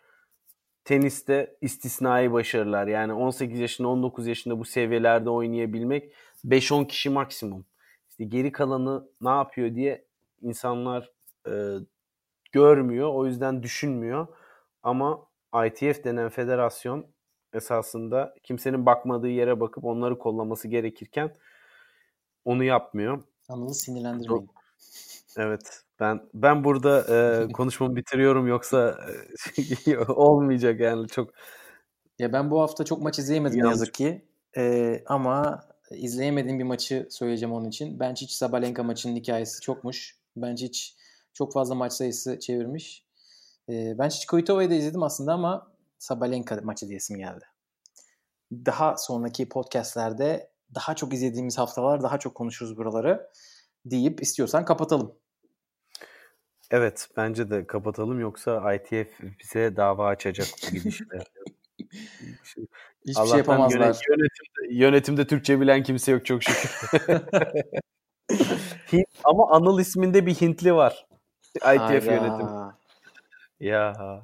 teniste istisnai başarılar. Yani 18 yaşında 19 yaşında bu seviyelerde oynayabilmek 5-10 kişi maksimum. İşte geri kalanı ne yapıyor diye insanlar e, görmüyor. O yüzden düşünmüyor. Ama ITF denen federasyon esasında kimsenin bakmadığı yere bakıp onları kollaması gerekirken onu yapmıyor. Anıl'ı sinirlendirmeyin. Evet. Ben ben burada e, konuşmamı bitiriyorum yoksa e, olmayacak yani çok Ya ben bu hafta çok maç izleyemedim Yanlış. yazık ki. Ee, ama izleyemediğim bir maçı söyleyeceğim onun için. Benčić Sabalenka maçının hikayesi çokmuş. Benčić çok fazla maç sayısı çevirmiş. Ee, Benčić Koitova'yı da izledim aslında ama Sabalenka maçı diyesim geldi. Daha sonraki podcastlerde daha çok izlediğimiz haftalar daha çok konuşuruz buraları deyip istiyorsan kapatalım. Evet bence de kapatalım yoksa ITF bize dava açacak bu gidişle. Hiçbir Allah'tan şey yapamazlar. yönet- yönetimde, yönetimde Türkçe bilen kimse yok çok şükür. Hint, ama Anıl isminde bir Hintli var. ITF Hayda. yönetim. Ya.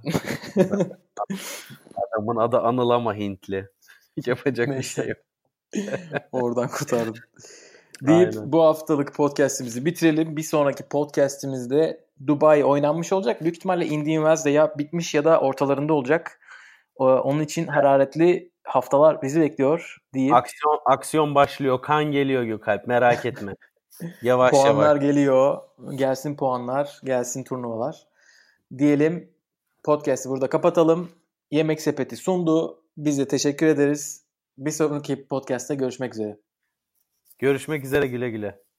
Adamın adı Anıl ama Hintli. Yapacak bir Neyse. şey yok. Oradan kurtardım. Deyip Aynen. bu haftalık podcast'imizi bitirelim. Bir sonraki podcast'imizde Dubai oynanmış olacak. Büyük ihtimalle Indian Wells'de ya bitmiş ya da ortalarında olacak. Ee, Onun için hararetli haftalar bizi bekliyor deyip Aksiyon aksiyon başlıyor. Kan geliyor Gökalp. Merak etme. Yavaş puanlar yavaş. geliyor. Gelsin puanlar, gelsin turnuvalar. Diyelim podcast'i burada kapatalım. Yemek Sepeti sundu. Biz de teşekkür ederiz. Bir sonraki podcast'te görüşmek üzere. Görüşmek üzere güle güle.